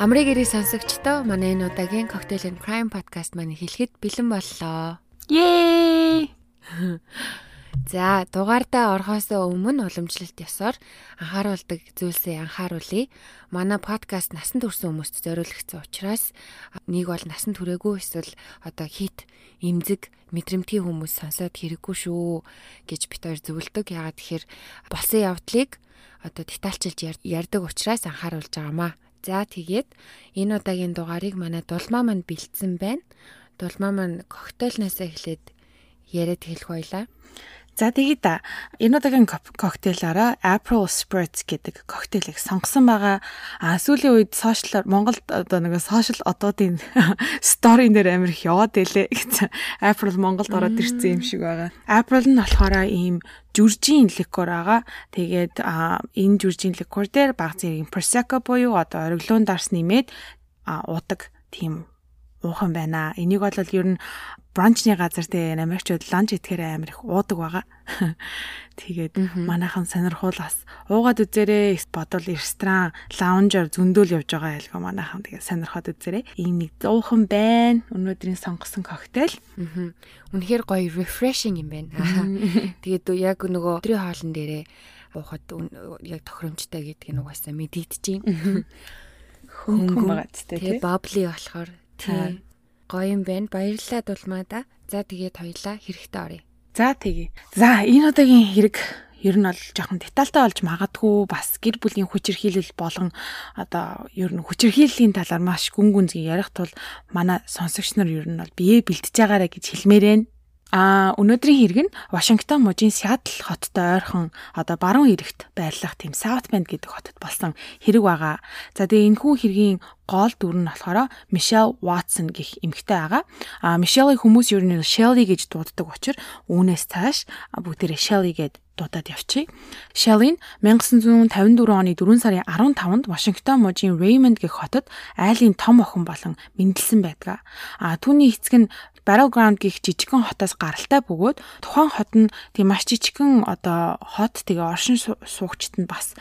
Амрыг ирээ сонсогчдоо манай энэ удаагийн Cocktail and Crime podcast маань хэлэхэд бэлэн боллоо. Yay! За, дугаартаа орохоос өмнө уламжлалт ёсоор анхааруулдаг зүйлсээ анхааруулъя. Манай подкаст насан турш хүмүүст зориулагдсан учраас нэг бол насан туршаагүй эсвэл одоо хит имзэг мэдрэмтгий хүмүүс сонсоод хэрэггүй шүү гэж бит хоёр зөвлөдөг. Ягаад тэгэхээр болсон явдлыг одоо детальчилж ярьдаг учраас анхааруулж байгаамаа. За тэгээд энэ удаагийн дугаарыг манай дулмаа манд бэлдсэн байна. Дулмаа маань коктейлнаас эхлээд яриад хэлэх байлаа. За тэгээд энэ удаагийн коктейлаараа April Spritz гэдэг коктейлийг сонгосон байгаа. А сүүлийн үед сошиалар Монголд одоо нэг сошиал одоодын сторин дээр амар их яваад байлээ гэсэн. April Монголд ороод ирсэн юм шиг байгаа. April нь болохоор ийм жүржийн ликер байгаа. Тэгээд энэ жүржийн ликер дээр баг зэрэг Prosecco буюу одоо ориглон дарс нэмээд уудаг тийм уухан байна. Энийг бол ер нь бранчны газар те Америкчууд ланч идэхээр амар их уудаг байгаа. Тэгээд манайхан сонирхол бас уугаад үзээрэй бодвол ресторан, лаунжаар зөндөөл явж байгаа айлгаа манайхан тэгээд сонирхоод үзээрэй. Ийм нэг зуухан байна. Өнөөдрийн сонгосон коктейл. Үнэхээр гоё refreshing юм байна. Тэгээд яг нөгөө өдрийн хоолн дээрээ уухад яг тохиромжтой гэдгийг нугасаа мэдэгдэж байна. Хөнгөн байгаа ч тийм. Бабли болохоор Тийм. Гоё юм байна. Баярлалаа дулмаа да. За тэгээд хоёлаа хэрэгтэй оръё. За тэгье. За энэ удаагийн хэрэг ер нь бол жоохон детальтай болж магадгүй бас гэр бүлийн хүчирхийлэл болгон одоо ер нь хүчирхийллийн талаар маш гүн гүнзгий ярих тул манай сонсогч нар ер нь бол бие бэлтэж байгаарэ гэж хэлмээрэн. А өнөөдрийн хэрэг нь Вашингтон мужийн Сиэтл хоттой ойрхон одоо баруун эрэгт байрлах тийм South Bend гэдэг хотод болсон хэрэг байгаа. За тэгээ энэ хүн хэргийн гол дүр нь болохоор Мишель Ватсон гэх эмэгтэй байгаа. А Мишелийг хүмүүс ер нь Shelly гэж дууддаг учраас үүнээс цааш бүгдээрээ Shelly гэд дуудаад явчих. Shelly нь 1954 оны 4 сарын 15-нд Вашингтон мужийн Raymond гэх хотод айлын том охин болон мэндэлсэн байдаг. А түүний эцэг нь Battleground гих жижигхэн хотоос гаралтай бөгөөд тухайн хот нь тийм маш жижигхэн одоо хот тэгээ оршин суугчт нь бас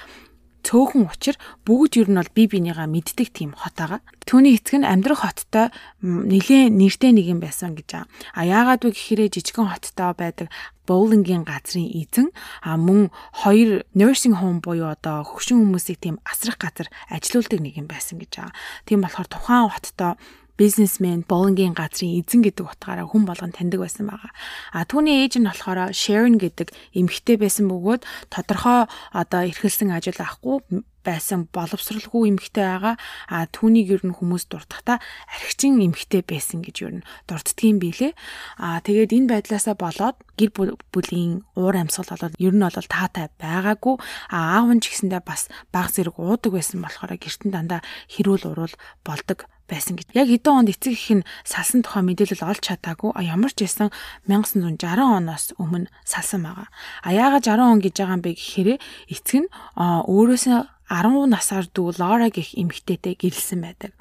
цөөхөн учир бүгд ер нь бол бие бинийгаа мэддэг тийм хот байгаа. Түүний эцэг нь амьдрах хоттой нэлээ нэртэй нэг юм байсан гэж аа. А яагаад вэ гэхээр жижигхэн хоттой байдаг боулингийн газрын эзэн а мөн хоёр nursing home буюу одоо хөгшин хүмүүсийг тийм асрах газар ажилуулдаг нэг юм байсан гэж байгаа. Тийм болохоор тухайн хоттой бизнесмен, боулингийн газрын эзэн гэдэг утгаараа хүн болгон таньдаг байсан байгаа. А түүний ээж нь болохоор Sharon гэдэг эмэгтэй байсан бөгөөд тодорхой одоо эрхэлсэн ажил авахгүй байсан боловсралгүй эмэгтэй байгаа. А түүнийг ер нь хүмүүс дурдахдаа архичин эмэгтэй байсан гэж ер нь дурддгийн билээ. А тэгээд энэ байдлаасаа болоод гэр бүлийн уур амьсгал болоод ер нь бол таатай байгаагүй. А аав нь ч гэсэндээ бас баг зэрэг уудаг байсан болохоор гэртэн дандаа хэрүүл урал болдог байсан гэж. Яг хэдэн онд эцэг их нь салсан тухай мэдээлэл олж чадаагүй. А ямар ч байсан 1960 оноос өмнө салсан байгаа. А яагаад 60 он гэж байгаа юм бэ гэхээр эцэг нь өөрөөсөө 10 насаар дүү Лора гэх эмэгтэйтэй гэрэлсэн байдаг.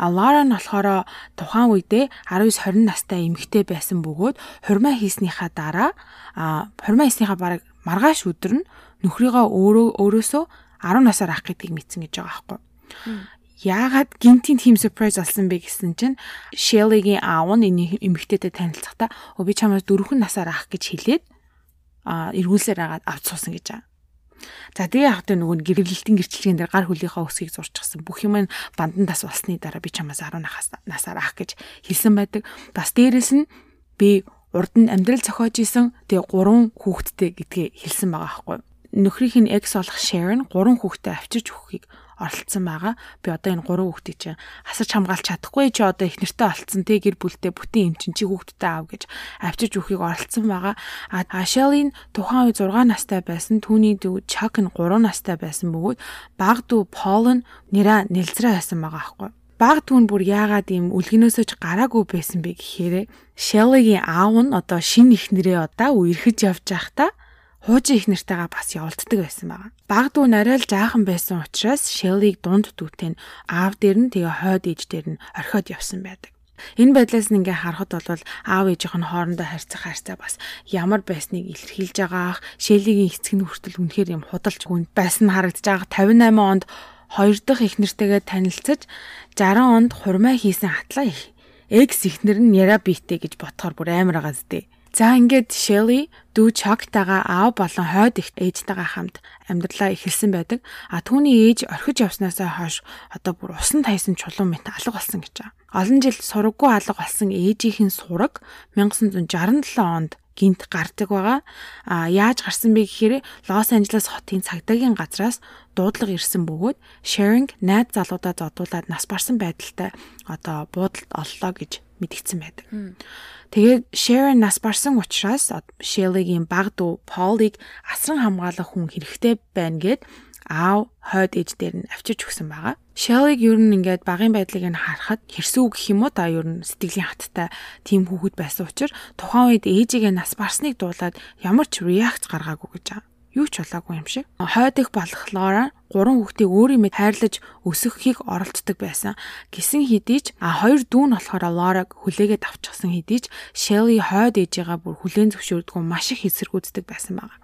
А Лора нь болохоор тухайн үедээ 19-20 настай эмэгтэй байсан бөгөөд хурмаа хийснийхаа дараа хурмаа хийснийхаа бараг маргааш өдөр нь нөхрийгөө өөрөө өөрөөсөө 10 насаар ах гэдгийг мэдсэн гэж байгаа байхгүй яагаад гинтийн team surprise болсон бэ гэсэн чинь Shelly-гийн аав нь энэ эмэгтэйтэй танилцахдаа өө би чамаас дөрвөн насаар ах гэж хэлээд а эргүүлсээр агаад авч суусан гэж байгаа. За тэгээ яг тэ нөгөө гэрэлтийн гэрчлэгэн дээр гар хөлийнхаа өсгийг зурчихсан. Бүх юм бандан тас болсны дараа би чамаас 10 насаар ах гэж хэлсэн байдаг. Бас дээрэс нь би урд нь амьдрал зохиож исэн тэгээ гурван хүүхэдтэй гэдгээ хэлсэн байгаа байхгүй. Нөхрийнх нь экс болох Sharon гурван хүүхэдтэй авчирч өгөхийг оролцсон байгаа. Би одоо энэ гурван хүүхдийг чинь асарч хамгаалж чадахгүй чи одоо их нэртэй олцсон те гэр бүлтэй бүтэн юм чинь чи хүүхдтэй аав гэж авчирч өөхийг оролцсон байгаа. А Ашелин тухайн үе 6 настай байсан. Түүний дүү Чак нь 3 настай байсан бөгөөд баг дүү Пол нь нэраа нэлзрээ байсан байгаа аахгүй баг түн бүр яагаад ийм үлгэнөөсөж гараагүй байсан бэ гэхээр Shelly-гийн аав нь одоо шинэ их нэрээ одоо үерхэж явж байхдаа хуучин их нартайгаа бас явуулддаг байсан байгаа. Баг дүү нарай л жаахан байсан учраас Shelly-г дунд дүүтэй нь аав дээр нь тэгээ хойд ээж дээр нь орхиод явсан байдаг. Энэ байдлаас нь ингээ харахад бол аав ээжийнх нь хоорондоо харьцах харьцаа бас ямар байсныг илэрхийлж байгаах, Shelly-гийн эцэг нь хүртэл үнэхээр юм худалч хүн байсан харагдаж байгаа 58 онд хоёр дахь эхнэртэйгээ танилцаж 60 онд хурмаа хийсэн хатлаа их. Экс эхнэр нь яра битээ гэж ботхоор бүр амар байгаа зү. За ингээд Shelly дүү Chuck-тайгаа аав болон хойд их ээжтэйгээ хамт амьдралаа эхэлсэн байдаг. А түүний ээж орхиж явснаасаа хойш одоо бүр усан тайсан чулуун мэт алга болсон гэж байгаа. Олон жил сураггүй алга болсон ээжийнх нь сураг 1967 онд гинт гардаг байгаа. А яаж гарсан бэ гэхээр Лос Анжелес хотын цагдаагийн газраас дуудлага ирсэн бөгөөд sharing найз залуудаа зодуулаад нас барсан байдалтай одоо буудалд оллоо гэж мэдгдсэн байдаг. Тэгээд Sharon нас барсан учраас Shelly-гийн баг дүү Paul-ыг асран хамгаалах хүн хэрэгтэй байна гэд аав хойд ээж дээр нь авчирч өгсөн байгаа. Shelly-г ер нь ингээд багын байдлыг нь харахад хэрсүү гэх юм уу та ер нь сэтгэлийн хаттай тийм хүүхэд байсан учраас тухайн үед ээжигээ нас барсныг дуулаад ямар ч реакц гаргаагүй гэж байгаа юу ч болоогүй юм шиг. Хойд их болохоор гурван хүүхдийг өөрийн мэд хайрлаж өсгөхийг оролддог байсан. Гисэн хэдий ч а хоёр дүү нь болохоор Лораг хүлээгээд авчихсан хэдий ч Shelly хойд ээжигээ бүр хүлээн зөвшөөрдгөө маш их эсэргүүцдэг байсан байна.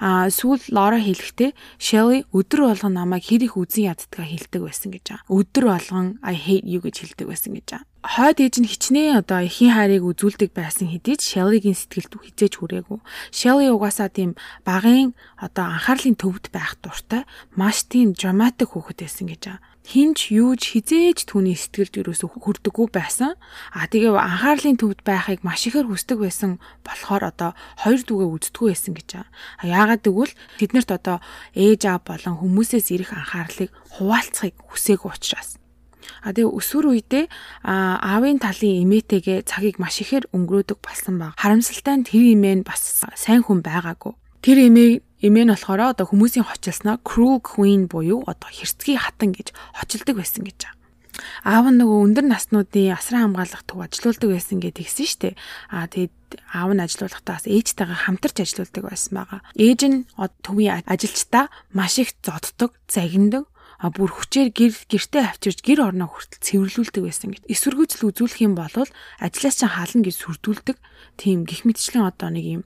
А сүүл Лора хэлэхдээ Shelly өдөр болгон намайг хэр их үзэн яддгаа хэлдэг байсан гэж байгаа. Өдөр болгон I hate you гэж хэлдэг байсан гэж байгаа хойд ээж нь хичнээн одоо эхийн хайрыг үзүүлдэг байсан хэдий ч Shelly-гийн сэтгэлд хизээж хүрээгүй. Shelly угаасаа тийм багын одоо анхаарлын төвд байх дуртай маш тийм драматик хүүхэд байсан гэж байгаа. Хинч юуж хизээж түүний сэтгэлд юусоо хүрдэггүй байсан. А тэгээ анхаарлын төвд байхыг маш ихээр хүсдэг байсан болохоор одоо хоёр дүүгээ үздэггүй байсан гэж байгаа. Яагаад гэвэл тэднэрт одоо ээж аав болон хүмүүсээс ирэх анхаарлыг хуваалцахыг хүсээгүй учраас. А тэгээ өсвөр үедээ аавын талын эмээтэйгээ цагийг маш ихээр өнгөрөөдөг болсон баг. Харамсалтай нь тэр эмээ нь бас сайн хүн байгаагүй. Тэр эмээ эмээ нь болохоор одоо хүмүүсийн хочилсноо cruel queen буюу одоо хэрцгий хатан гэж хочилдог байсан гэж байгаа. Аав нь нөгөө өндөр наснуудын асран хамгаалах төв ажилуулдаг байсан гэдэг гисэн штэ. Аа тэгээд аав нь ажилуулахдаа бас ээжтэйгээ хамтарч ажилуулдаг байсан байгаа. Ээж нь төвийн ажилчдаа маш их зоддог, загиндаг а бүр хүчээр гэр гэртээ авчирж гэр орноо хүртэл цэвэрлүүлдэг байсан гэд. Эсвэргүүцэл үзүүлэх юм бол ажлаас чинь хаална гэж сүрдүүлдэг. Тийм гих мэтчлийн одоо нэг юм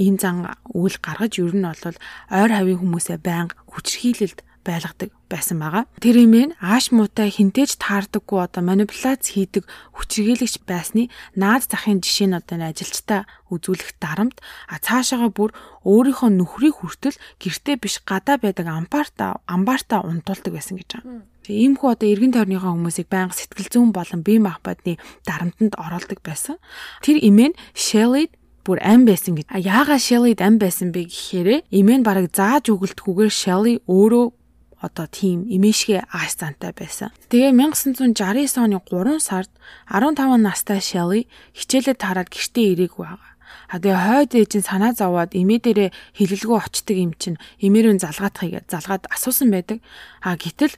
ийм зан үйл гаргаж ер нь бол ойр хавийн хүмүүсээ байнга хүчрхийлэлд байлгадаг байсан байгаа. Тэр имэн ааш муутай хинтээж таардаггүй одоо манипуляц хийдэг хүчрхийлэгч байсны наад захын жишээ нь одоо ажилчтай үзүүлэх дарамт а цаашаага бүр өөрийнхөө нүхрийг хүртэл гэртээ биш гадаа байдаг амбарта амбарта унтуулдаг байсан гэж байгаа. Иймхүү одоо эргэн тойрныхоо хүмүүсийг байнга сэтгэл зүйн болон бие махбодны дарамтанд оролдог байсан. Тэр имэн Shelly бүр ам байсан гэж. А яагаад Shelly ам байсан бэ гэхээр эмээ нь бараг зааж өгөлтгүйгээр Shelly өөрөө одоо тийм имэшгэ ааш зантай байсан. Тэгээ 1969 оны 3 сард 15 настай Shelly хичээлээ тараад гэртээ ирээгүй байгаа. А тэгээ хойд ээж нь санаа зовоод эмээ дээрээ хилэлгүй очдөг юм чинь эмээрэн залгаатахыг залгаад асуусан байдаг. А гítэл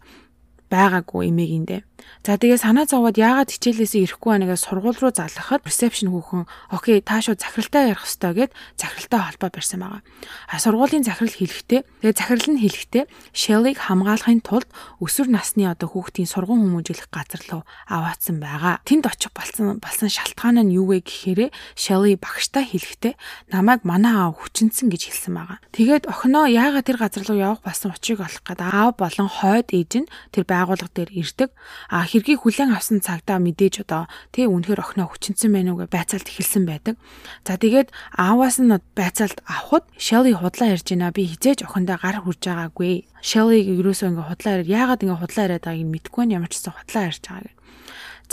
байгаагүй эмээгэндээ. За тэгээ санаа зовоод яагаад хичээлээсээ ирэхгүй байнагаа сургууль руу залгахад ресепшн хүүхэн окей та шууд захиралтай ярих ёстой гэд захиралтай холбоо барьсан байгаа. А сургуулийн захирал хэлэхдээ тэгээ захирал нь хэлэхдээ Shelly-г хамгаалахын тулд өсвөр насны одоо хүүхдийн сургууль хүмүүжүүлэх газар руу аваадсан байгаа. Тэнд очих болсон болсон шалтгаан нь юу вэ гэхээр Shelly багштай хэлэхдээ намайг манай аав хүчинсэн гэж хэлсэн байгаа. Тэгээд охиноо яагаад тэр газар руу явах болсон учрыг олох гээд аав болон хойд ээж нь тэр байгууллага дээр ирдэг. А хэргийг хүлээн авсан цагтаа мэдээж одоо тий үнэхээр охиноо хүчинсэн байна уу гэж байцаалт эхэлсэн байдаг. За тэгээд ааваас нь байцаалт авахд Shelly худлаа ярьж байна. Би хизээж охиндоо гар хурж байгаагүй. Shelly-г ерөөсөө ингээ худлаа яриад яагаад ингээ худлаа яриад байгааг нь мэдэхгүй нь ямар ч гэсэн худлаа ярьж байгаа гэх.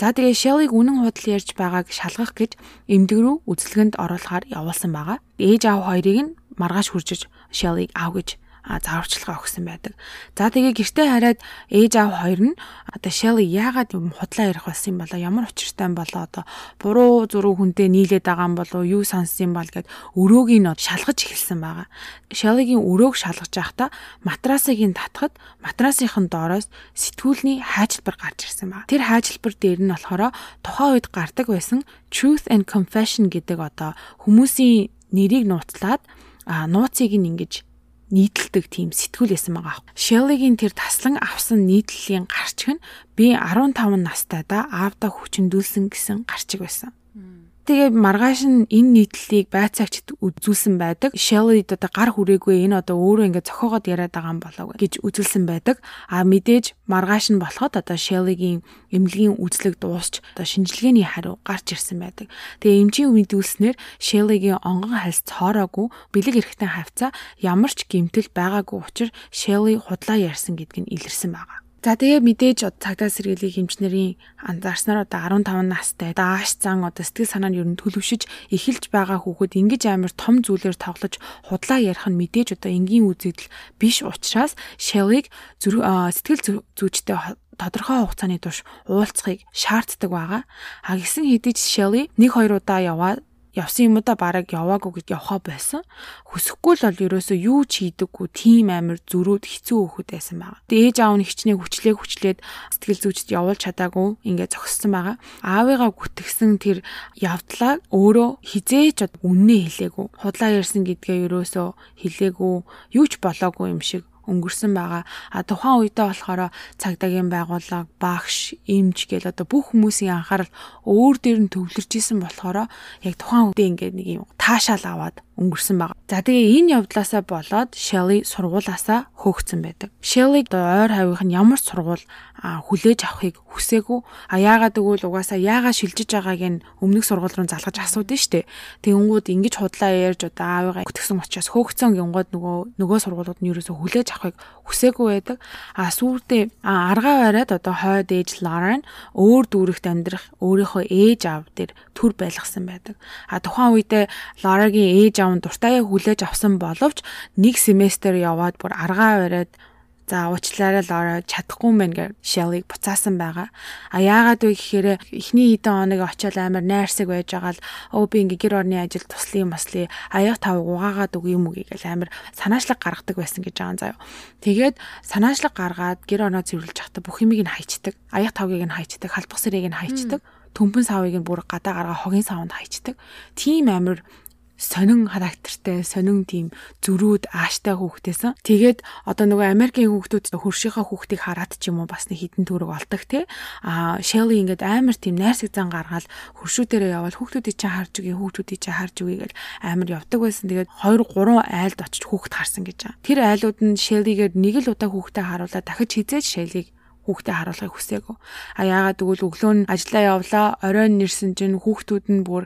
За тэгээ Shelly-г үнэн худал ярьж байгааг шалгах гэж эмдэг рүү үзлэгэнд оруулахаар явуулсан байгаа. Ээж аав хоёрыг нь маргааш хүрчиж Shelly-г аав гэж зааварчилгаа өгсөн байдаг. За тэгээ гэртээ хараад ээж аав хоёр нь одоо Shelly яагаад юм худлаа ярих болсон юм болоо ямар учиртай юм болоо одоо буруу зуруу хүнтэй нийлээд байгаа юм болоо юу сонссон юм бол гэд өрөөгийг нь шалгаж эхэлсэн байгаа. Shelly-гийн өрөөг шалгаж байхдаа матрасыг нь татхад матрасынхын доороос сэтгүүлний хайчилбар гарч ирсэн байна. Тэр хайчилбар дээр нь болохоор тухайн үед гардаг байсан Truth and Confession гэдэг одоо хүмүүсийн нэрийг нууцлаад а нууцыг нь ингэж нийтэлдэг тийм сэтгүүл байсан байгаа. Shelly-гийн тэр таслан авсан нийтлэлийн гарчиг нь би 15 настайдаа аавда хүчндүүлсэн гэсэн гарчиг байсан. Тэгээ маргааш нь энэ нийтлэлийг байцаагчд үзүүлсэн байдаг. Shelley одоо гар хүрээгүй энэ одоо өөрөө ингээд зохиогоод яриад байгаа юм болоо гэж үзүүлсэн байдаг. А мэдээж маргааш нь болоход одоо Shelley-гийн эмнэлгийн үзлэг дуусч одоо шинжилгээний хариу гарч ирсэн байдаг. Тэгээ эмчийн мэдүүлснээр Shelley-гийн онгон хальс цоороогүй бэлэг эрэхтэн хавцаа ямар ч гэмтэл байгаагүй учраас Shelley худлаа ярьсан гэдг нь илэрсэн байгаа. За тэгээ мэдээж цагдаа сэргийлийг хэмжнэрийн анзаарснаар одоо 15 настай дааш зан одоо сэтгэл санаа нь ер нь төлөвшөж эхэлж байгаа хүүхэд ингэж амар том зүйлээр тоглож худлаа ярих нь мэдээж одоо энгийн үзэгдэл биш учраас Shelley сэтгэл зүйчтэй тодорхой хугацааны турш уулзахыг шаарддаг байгаа. А гисэн хэдиж Shelley нэг хоёр удаа яваад явсан юмудаа бараг яваагүй гэж явхаа байсан. Хүсэхгүй л бол ерөөсөө юу ч хийдэггүй тийм амир зөрүүд хэцүү хөхөд байсан байгаа. Тэгээ ээж аав нь хичнээн хүчлээ хүчлээд сэтгэл зүйчд явуулж чадаагүй ингээд зогссон байгаа. Аавыгаа гүтгсэн тэр явдлаа өөрөө хизээч үннээ хэлээгүй. Худлаа ярьсан гэдгээ ерөөсөө хэлээгүй. Юу ч болоогүй юм шиг өнгөрсөн байгаа. А тухайн үедээ болохоор цагдаагийн байгууллага, багш, эмч гэл одоо бүх хүмүүсийн анхаарал өөр дээр нь төвлөрч исэн болохоор яг тухайн үедээ ингээд нэг юм таашаал аваад өнгөрсөн баг. За тэгээ энэ явдлаасаа болоод Shelley сургуулаасаа хөөгцөн байдаг. Shelley ойр хавийнх нь ямар ч сургууль хүлээж авахыг хүсээгүй. А яагаад гэвэл угаасаа яагаад шилжиж байгааг нь өмнөх сургууль руу залгаж асуудаг штэ. Тэгэнгүүт ингэж худлаа ярьж одоо аавыгаа гүтгсэн учраас хөөгцөн гингод нөгөө нөгөө сургуулиуд нь ерөөсө хүлээж авахыг хүсээгүй байдаг. А сүрдээ аргаа бариад одоо хойд ээж Lauren өөр дүүрэгт амьдрах өөрийнхөө ээж аав дээр төр байлгасан байдаг. А тухайн үедээ Lauren-гийн ээж аав нь дуртайгаа хүлээж авсан боловч нэг семестр яваад бүр аргаа бариад За уучлаарай Лора чадахгүй мэн гэж Shelley буцаасан байгаа. А яагаад вэ гэхээр эхний хэдэн хоног очиод амар найрсаг байж байгаа л өө би ингээ гэр орны ажил туслая маслая аяг тав угаагаад үг юм уу гэж амар санаачлаг гаргадаг байсан гэж байгаа заяа. Тэгээд санаачлаг гаргаад гэр орноо цэвэрлж явахдаа бүх юмыг нь хайчдаг. Аяг тавгийг нь хайчдаг, халбах сэрийг нь хайчдаг. Төмпөн савыг нь бүр гадаа гаргаа хогийн савнд хайчдаг. Тим амир сонин характертай, сонин тийм зөрүүд ааштай хүүхдээсэн. Тэгээд одоо нөгөө Америкийн хүүхдүүд хөршийнхаа хүүхдийг хараад ч юм уу бас нэг хідэн төрөг олдог те. А Shelly ингээд амар тийм найрсаг зан гаргаад хөршүүдээрээ явбал хүүхдүүдийг чинь харж үгүй, хүүхдүүдийг чинь харж үгүй гэж амар явдаг байсан. Тэгээд 2 3 айлд очиж хүүхд харсан гэж байгаа. Тэр айлууд нь Shelly-гээр нэг л удаа хүүхдээ харуулаад дахиж хизээж Shelly-г хүүхдээ харуулахыг хүсээгүй. А яагаад гэвэл өглөө нь ажиллаа явлаа, оройн нэрсэн чинь хүүхдүүд нь бүр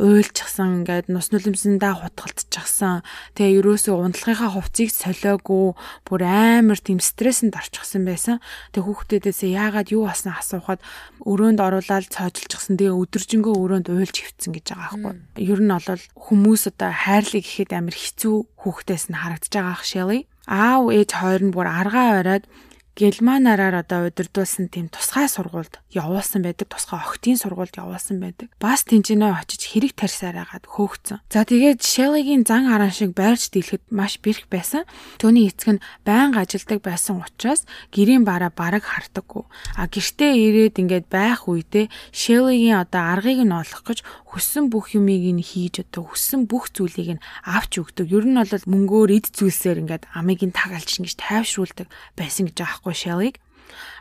уйлчихсан ингээд нус нулимсэндээ хутгалтчихсан. Тэгээ ерөөсөө унтлагынхаа хувцсыг солиогүй бүр амар тийм стрессэнд орчихсан байсан. Тэгээ хүүхдээдээсээ яагаад юу басна асуухад өрөөнд оруулаад цоожилчихсан. Тэгээ өдөржингөө өрөөнд уйлж хөвцөн гэж байгаа байхгүй. Ер нь бол хүмүүс одоо хайрлыг гэхэд амар хэцүү хүүхдээс нь харагдаж байгаа ах Shelly. Аав ээж хоёр нь бүр аргаа ороод Германараар одоо удирдуулсан тийм тусгай сургуульд явуулсан байдаг. Тусгай охтын сургуульд явуулсан байдаг. Бас тэнцэнэ очиж хэрэг тарьсаар агаад хөөгцөн. За тэгээд Shelley-гийн зан харан шиг байрч дийлэхэд маш бэрх байсан. Төвний эцэг нь байнга ажилдаг байсан учраас гэрийн бараа бараг хардаггүй. А гэртээ ирээд ингээд байх үедээ Shelley-гийн одоо аргыг нь олох гэж хүссэн бүх юмыг нь хийж одоо хүссэн бүх зүйлийг нь авч өгдөг. Ер нь бол мөнгөөр эд зүйлсээр ингээд амийг нь тагалж ингэж тайвшруулдаг байсан гэж байгаа байхгүй Shelley-г.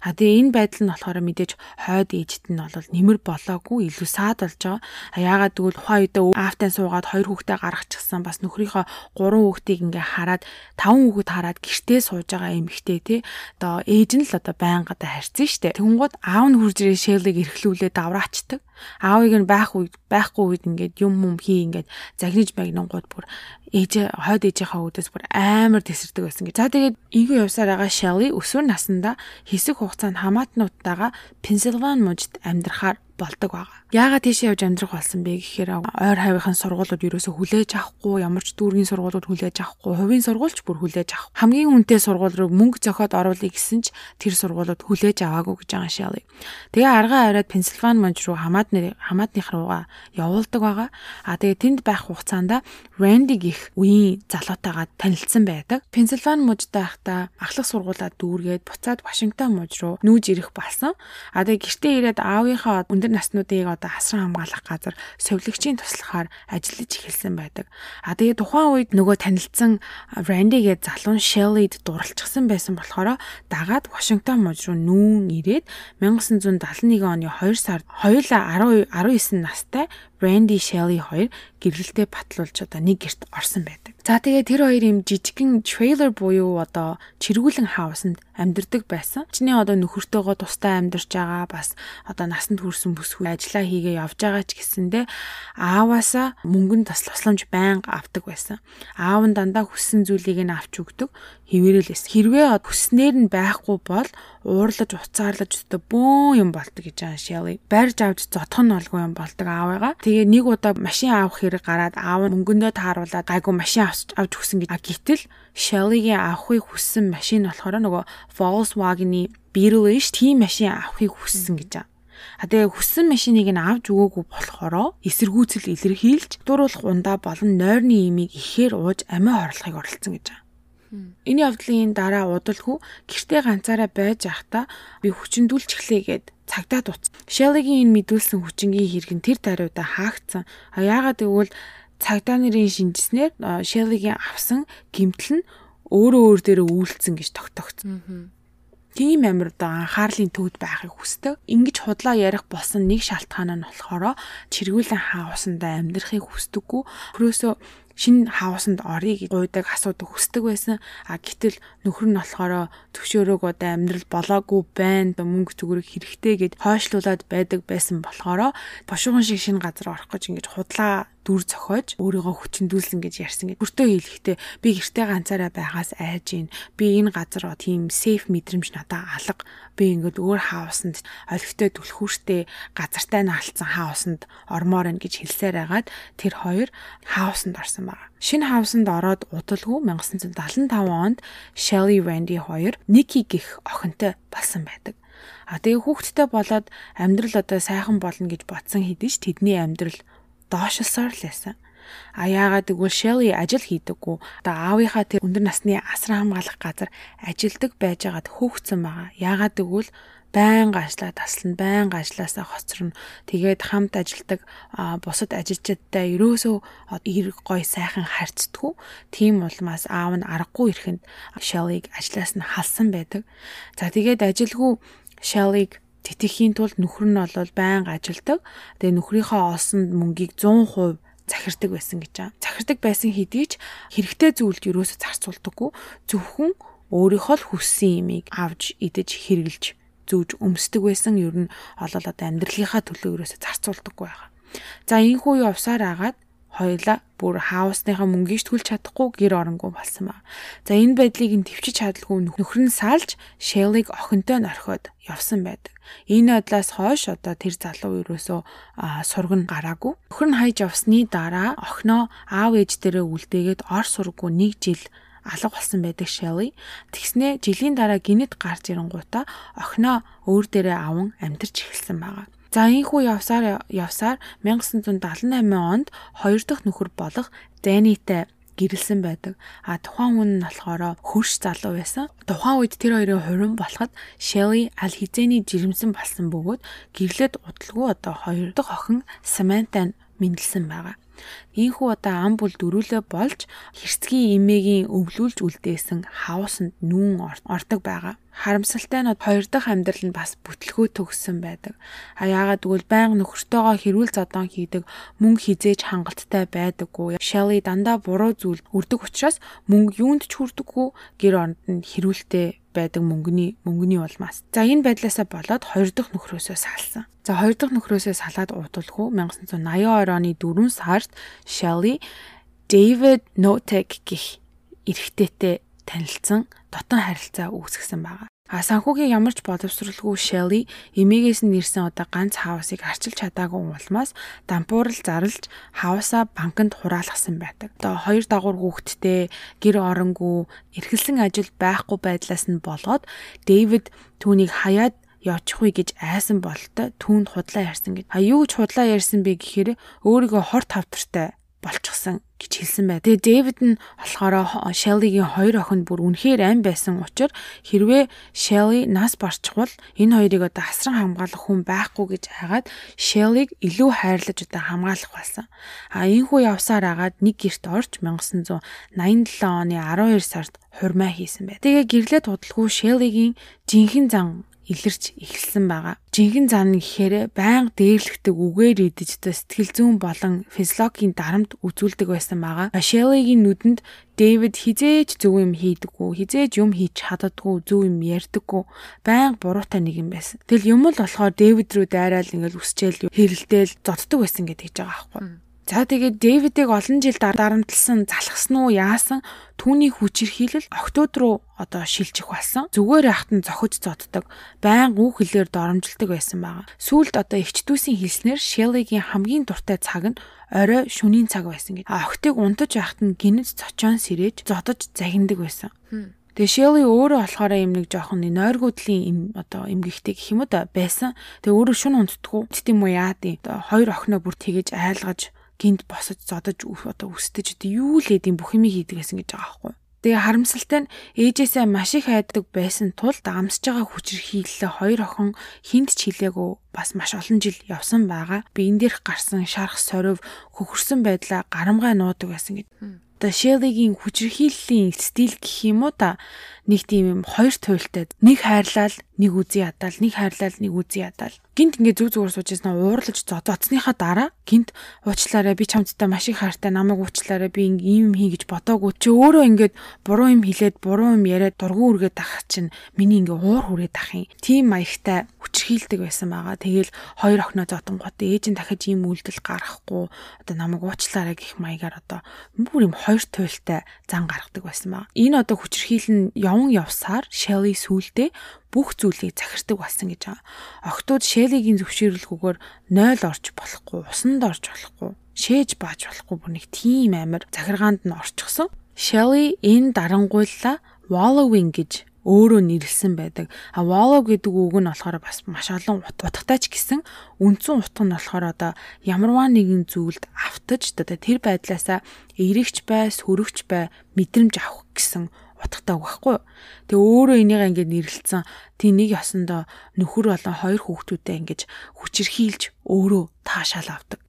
А тэгээ энэ байдал нь болохоор мэдээж хойд ээжт нь бол нэмэр болоогүй илүү саад болж байгаа. А яагаад гэвэл ухаан үедээ аавтай суугаад хоёр хүүхдээ гаргачихсан бас нөхрийнхөө гурван хүүхдийг ингээ хараад таван хүүхэд хараад гэртээ сууж байгаа эмэгтэй тий. Одоо ээж нь л одоо байнга да харьцсан штэ. Тэнгууд аав нь хурж ирээ Shelley-г эрхлүүлээ давраачдаг. Аавыг нь байх үед байхгүй үед ингээд юм юм хий ингээд загниж магнангууд бүр ээж хойд ээжийнхаа үүдээс бүр амар тесэрдэг байсан гэж. За тэгээд ийгүү явсаар байгаа Shelley өсвөр наснда хэсэг хугацаанд хамаатнуудтайгаа Пенсильвани мужид амьдрахаар болдог байгаа. Яагаад тийшээ явж амьдрах болсон бэ гэхээр ойр хавийнхын сургуулиуд ерөөсө хүлээж авахгүй, ямар ч дүүргийн сургуулиуд хүлээж авахгүй, хувийн сургуульч бүр хүлээж авах. Хамгийн үнэтэй сургууль руу мөнгө зохиод оруулъя гэсэн ч тэр сургуулиуд хүлээж аваагүй гэж байгаа шалъя. Тэгээ аргаа аваад Пенсильвани мужид руу хамаатны хамаатных руугаа явуулдаг байгаа. А тэгээ тэнд байх хугацаанд Randy гих үеийн залуутайгаа танилцсан байдаг. Пенсильвани мужид байхдаа ахлах сургуулаа дүүргээд буцаад Вашингтон муж руу нүүж ирэх болсон. А тэгээ гэртээ ирээд аавынхаа өндөр өндөр наснуудыг одоо асран хамгаалах газар совилогчийн туслахаар ажиллаж эхэлсэн байдаг. А тэгээ тухайн үед нөгөө танилцсан Randy гээд залуун Shelley-д дурлцсан байсан болохоор дагаад Вашингтон мужид руу нүүн ирээд 1971 оны 2 сард хоёулаа 10 19 настай Randy Shelley хоёр гэрлэлтэд батлуулж одоо нэг герт орсон байдаг. За тэгээ тэр хоёр юм жижигхэн трейлер буюу одоо чиргүүлэн хаусанд амьдардаг байсан. Чиний одоо нөхөртөөгөө тустай амьдарч байгаа бас одоо насанд хүрсэн бүсгүй ажиллаа хийгээ явж байгаа ч гэсэндэ ааваасаа мөнгөнд бас тусламж байнга авдаг байсан. Аав нь дандаа хүссэн зүйлийг нь авч өгдөг хэвээрэлээс. Хэрвээ хүснээр нь байхгүй бол уурлаж уцаарлаж өстө бөөн юм болдог гэж байгаа Shelly. Барьж авч нь олгүй юм болдог аавыгаа. Тэгээ нэг удаа машин авах хэрэг гараад аав нь мөнгөндөө тааруулаад гайгүй машин авч өгсөн гэж. Гэтэл Shelly-гийн авахыг хүссэн машин болохоор нөгөө Volkswagen-ы Beetle ш тийм машин авахыг хүссэн гэж. А тэгээ хүссэн машиныг нь авч өгөөгүй болохоор эсэргүүцэл илэрхийлж дуруулах ундаа болон нойрны имийг ихээр ууж амиа хорлохыг оролцсон гэж. Энэ явдлын дараа удалгүй гэртээ ганцаараа байж байхдаа би хүчндүүлж эхлэгээд цагдаа дуц. Шеллигийн энэ мэдүүлсэн хүчингийн хэрэг нь тэр даруйда хаагдсан. Яагаад гэвэл цагдаа нарын шинжснээр Шеллигийн авсан гимтэл нь өөрөө өөр дээрээ үйлцсэн гэж тогтогдсон. Тийм амар одоо анхаарлын төвд байхыг хүсдэг. Ингиж худлаа ярих болсон нэг шалтгаан нь болохоор чиргүүлэн хаусандаа амьдрахыг хүсдэггүй. Хөрөөсөө шинэ хаусанд орё гэж гуйдаг асуудаг хүсдэг байсан. А гэтэл нөхөр нь болохоор төвшөөрөөг одоо амьдрал болоогүй байна. Мөнгө зүгрэг хэрэгтэй гэд хойшлуулад байдаг байсан болохоор бошигон шиг шинэ газар орох гэж ингэж худлаа дүр зохиож өөрийгөө хүчндүүлсэн гэж ярьсан гэж. Бүртөө хэлэхдээ би гэртээ ганцаараа байгаас айж гин. Би энэ газар тийм сейф мэдрэмж надад алга. Би ингээд өөр хаусанд олигтой түлхүүртэй газартай наалцсан хаусанд ормоор ин гэж хэлсээр агаад тэр хоёр хаусанд орсон байна. Шинэ хаусанд ороод удалгүй 1975 онд Shelly Randy хоёр Nikki гих охинтой болсон байдаг. А тэгээ хүүхэдтэй болоод амьдрал одоо сайхан болно гэж бодсон хэдий ч тэдний амьдрал доошилсоор л байсан. А яагаад гэвэл Shelly ажил хийдэггүй. Одоо аавынхаа тэр өндөр насны асран хамгаалах газар ажилдаг байжгаад хөөгцөн байгаа. Яагаад гэвэл байнга ажиллаа таслана, байнга ажилласаа хоцорно. Тэгээд хамт ажилдаг бусад ажилчдтай ерөөсөө эрг гой сайхан харьцдаггүй. Тийм улмаас аав нь аргагүй ирэхэнд Shelly-г ажлаас нь халсан байдаг. За тэгээд ажилгүй Shelly-г тэтгэхийн тулд нөхөр нь бол байнга ажилдаг. Тэгээ нөхрийнхөө олсон мөнгийг 100% захирдаг байсан гэж байгаа. Захирдаг байсан хэдий ч хэрэгтэй зүйлд юусоо зарцуулдаггүй. Зөвхөн өөрийнхөө л хүссэн имийг авч идэж хэрглэж зүүж өмсдөг байсан. Ер нь олол одоо амьдралынхаа төлөө юусоо зарцуулдаггүй байгаа. За энэхүү явсаар агаад хоёлаа бүр хаусныхаа мөнгийг төлж чадахгүй гэр оронгүй болсон ба. За энэ байдлыг нь төвчж чадалгүй нөхөр нь салж Шеллиг охинтой нь орхиод явсан байдаг. Энэ бодлоос хойш одоо тэр залуу ерөөсөө сурган гараагүй. Нөхөр нь хайж явсны дараа охиноо аав ээж дээрээ үлдээгээд ор сургуу нэг жил алга болсон байдаг Shelly. Тэгснэ жилийн дараа гинэт гарч ирэнгуудаа охиноо өөр дээрээ аван амьдарч эхэлсэн байгаа. За ийхүү явсаар явсаар 1978 онд хоёр дахь нөхөр болох Дэнийтэй гэрэлсэн байдаг. А тухайн хүн нь болохоор хөрш залуу байсан. Тухайн үед тэр хоёрын хурим болоход Shelly аль хизээний жирэмсэн болсон бөгөөд гэрлээд удалгүй одоо хоёр дахь охин Samantha мэндэлсэн байгаа. Ийхүү одоо ам бүл дөрүлээ болж хэрцгий эмээгийн өвлүүлж үлдээсэн хавсанд нүүн ордог байгаа. Харамсалтай нь хоёр дахь амьдрал нь бас бүтлгөө төгссөн байдаг. А яагаад гэвэл байнга нөхөртөөгөө хэрүүл зодон хийдэг мөнгө хизээж хангалттай байдаггүй. Shelly дандаа буруу зүйл үрдэг учраас мөнгө юунд ч хүрдэггүй гэр оронд нь хэрүүлтэй байдаг мөнгөний мөнгөний улмаас. За энэ байдлаасаа болоод хоёр дахь нөхрөөсөө салсан. За хоёр дахь нөхрөөсөө салаад удалгүй 1982 оны 4 сард Shelly David Notek гэх эрэгтэйтэй танилцсан дотон харилцаа үүсгэсэн байгаа. А санхүүгийн ямар ч боловсралгүй Shelly эмээгээс нь ирсэн одоо ганц хаусыг арчилж чадаагүй улмаас дампуурал зарлж хаусаа банкнд хураалгасан байдаг. Одоо хоёр дагуур хүүхэдтэй гэр оронгүй эрхэлсэн ажил байхгүй байдлаас нь болоод Дэвид түүнийг хаяад явчихвэ гэж айсан болтой түүнд худлаа ярьсан гэж. А юу гэж худлаа ярьсан бэ гэхээр өөрийгөө хор тавтартай болчихсон гэж хэлсэн бай. Тэгээ Дэвид нь болохоор Shelly-гийн хоёр охинд бүр үнэхээр ам байсан учраас хэрвээ Shelly нас барчихвал энэ хоёрыг одоо асран хамгаалах хүн байхгүй гэж хайгаад Shelly-г илүү хайрлаж одоо хамгаалах болсон. А энэхүү явсаар агаад нэг герт орж 1987 оны 12 сард хурмаа хийсэн бай. Тэгээ гэрлээ тудалгүй Shelly-гийн жинхэнэ зан илэрч эхэлсэн байгаа. Жинхэнэ зан гэхээр байнга дээрлэгдэг үгээр идэж та сэтгэл зүйн болон физиологийн дарамт үзүүлдэг байсан байгаа. Шеллигийн нүдэнд Дэвид хизээж зөв юм хийдэггүй, хизээж юм хийж чаддаггүй, зөв юм ярьдаггүй, байнга буруутай нэг юм байсан. Тэгэл юм л болохоор Дэвид рүү дайраал ингээл үсчээл хэрэлдээл зодтдаг байсан гэдэг байгаа аахгүй. За тэгээд Дэвидийг олон жил дарамтлсан, залхсан уу, яасан түүний хүчирхийлэл октод руу одоо шилжих болсон. Зүгээр яхад нь зохиж зоддог, байн үг хэлээр доромжилдог байсан байгаа. Сүүлд одоо эгчдүүсийн хэлснээр Шеллигийн хамгийн дуртай цаг нь орой шөнийн цаг байсан гэж. Октыг унтаж яхад нь гинэд цочоон сэрээж зодож загиндаг байсан. Тэгээ Шелли өөрөө болохоор юм нэг жоохон нойргуудлын им одоо эмгэгтэй гэх юм уу да байсан. Тэгээ өөрөө шүн унтдаггүй. Тэт юм уу яа тий. Одоо хоёр охиноо бүр тэгэж айлгаж гинт босож зодож одоо өстөж одоо юу л эд юм бүх юм хийдэг гэсэн гэж байгаа байхгүй. Тэгээ харамсалтай нь ээжээсээ маш их айддаг байсан тул амсж байгаа хүчирхийллээ хоёр охин хинт ч хилээгөө бас маш олон жил явсан байгаа. Би энэ дээрх гарсан шарх сорив хөхөрсөн байдлаа гарамгай нуудаг байсан гэж. Одоо Шеллигийн хүчирхийллийн стил гэх юм уу та нэг тийм юм хоёр туйлтай нэг хайрлал нэг үзий ядаал нэг хайрлал нэг үзий ядаал гинт ингээ зүг зүгээр сууж яснаа уурлаж зодоцсныхаа дараа гинт уучлаарай би чамдтай маш их хайртай намайг уучлаарай би ийм юм хий гэж бодоогүй чи өөрөө ингээд буруу юм хэлээд буруу юм яриад дургу үргээд тахах чинь миний ингээ уур хүрээд тах юм. Тийм маягтай хүчрхийлдэг байсан байгаа. Тэгэл хоёр охиноо зотон гот ээж нь дахиж ийм үйлдэл гаргахгүй одоо намайг уучлаарай гэх маягаар одоо бүр юм хоёр туйлтай зан гаргадаг байсан байгаа энэ одоо хүчрхийлэн явн явсаар Shelly сүулдэ бүх зүйлийг захирдаг болсон гэж байгаа. Охтууд Шелигийн зөвшөөрлгүйгээр 0 орж болохгүй, усанд орж болохгүй, шээж бааж болохгүй бүр нэг тийм амир захиргаанд нь орчихсон. Shelly энэ дарангуйлла wallowing гэж өөрөө нэрлсэн байдаг. А wallow гэдэг үг нь болохоор бас маш олон утгатай ч гэсэн үндсэн утга нь болохоор одоо ямарваа нэгэн зүйлд автаж одоо тэр байдлаасаа эрэгч бай, сөрөгч бай мэдрэмж авах гэсэн утгатай үг байхгүй. Тэгээ өөрөө энийг ингээд нэрлэлсэн тий нэг ясандаа нөхөр болон хоёр хүүхдүүдээ ингэж хүчирхийлж өөрөө таашаал авдаг.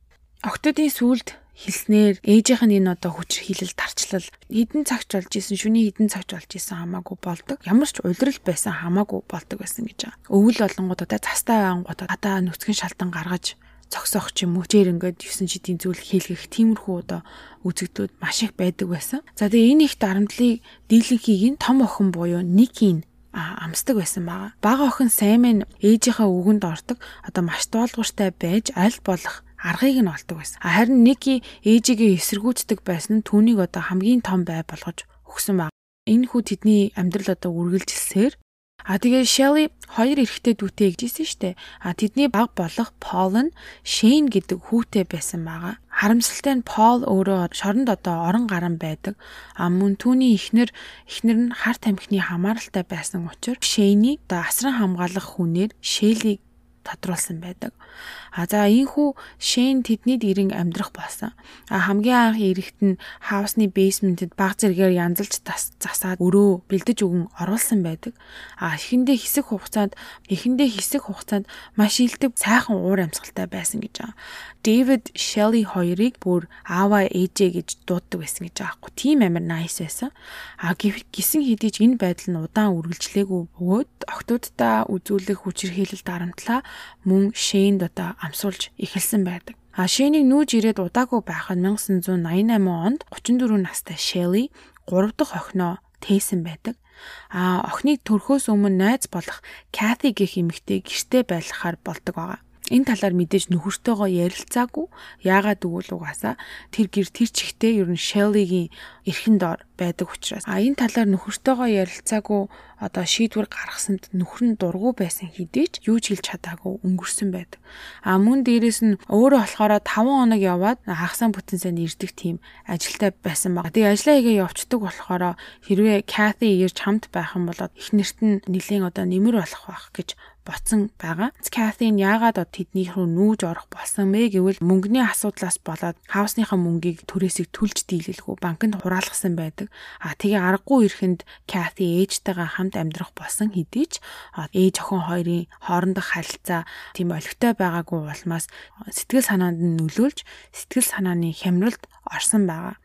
Октодын сүлд хэлснээр ээжийнх нь энэ одоо хүчирхийлэл тарчлал хідэн цагч болж исэн шүний хідэн цагч болж исэн хамаагүй болдог ямар ч улирал байсан хамаагүй болдог байсан гэж байгаа. Өвөл болонгууд одоо цастай байнгут одоо нүцгэн шалтан гаргаж зогсоох ч юм уу тэр ингээд 9 шидийн зүйл хийлгэх тиймэрхүү одоо үзэгдүүд маш их байдаг байсан. За тэгээ энэ их дарамтлыг дийлэнхийг нь том охин буюу Никийн амсдаг байсан байгаа. Бага охин Саймын ээжийнхээ үгэнд ордог одоо маш дуулууртай байж аль болох аргыг нь олдог байсан. Харин Ники ээжигээ эсэргүүцдэг байсан нь түүнийг одоо хамгийн том бай болгож өгсөн баг. Энэ хүү тэдний амьдрал одоо үргэлжилсээр А тэгээ Shelly хоёр эрэгтэй дүүтэй гэжсэн штэ. А тэдний баг болох Paul нь Shane гэдэг хүүтэй байсан байгаа. Харамсалтай нь Paul өөрөө шоронд одоо орон гарan байдаг. А мөн түүний эхнэр эхнэр нь хар тамхины хамааралтай байсан учраас Shane-ийг одоо асран хамгаалах хүнээр Shelly тодруулсан байдаг. А за ийхүү Шэн тэдний дэрэн амьдрах болсон. А хамгийн анх эрэхт нь хаусны бейсментэд баг зэрэгээр янзалж засаад өрөө бэлдэж өгөн оруулсан байдаг. А эхэндээ хэсэг хугацаанд эхэндээ хэсэг хугацаанд маш илдэв сайхан уур амьсгалтай байсан гэж байгаа. Дэвид Шелли хоёрыг бүр аава ээжээ гэж дууддаг байсан гэж байгаа хгүй. Тим амир nice байсан. А гисэн хэдий ч энэ байдал нь удаан үргэлжлээгүй бөгөөд октодтой үзүүлэх хүчирхийлэл дарамтлаа мөн Шэйнд одоо амсуулж эхэлсэн байдаг. А Шэнийг нүүж ирээд удаагүй байх нь 1988 онд 34 настай Shelly 3 дахь охиноо тээсэн байдаг. А охиныг төрхөөс өмнө найз болох Kathy гэх эмэгтэй гэрте байлгахаар болдог байгаа энэ талаар мэдээж нөхөртөөгөө ярилцаагүй. Яагаад гэвэл угаасаа тэр гэр тэр чихтэй ер нь Shelly-гийн эрхэн доор байдаг учраас. А энэ талаар нөхөртөөгөө ярилцаагүй одоо шийдвэр гаргасанд нөхөр нь дургу байсан хэдий ч юу ч хэлж чадаагүй өнгөрсөн байдаг. А мөн дээрэс нь өөрөө болохоор 5 хоног яваад хагасаа бүтэн сайн ирдэг тийм ажилтай байсан баг. Тэгээ ажлаа хийгээ явцдаг болохоор хэрвээ Kathy ирж хамт байх юм бол эхнэрт нь нэлийн одоо нэмэр болох байх гэж боцсон байгаа. Кафеин яагаад тэдний рүү нүүж орох болсон бэ гэвэл мөнгөний асуудлаас болоод хаусныхаа мөнгийг түрээсийг түлж дийлэлгүй банкнд хураалгасан байдаг. А тэгээ аргагүй ирэхэнд Кафе ээжтэйгээ хамт амьдрах болсон хэдий ч ээж охин хоёрын хоорондох харилцаа тийм олигтой байгаагүй улмаас сэтгэл санаанд нь нөлөөлж сэтгэл санааны хямралд орсон байгаа.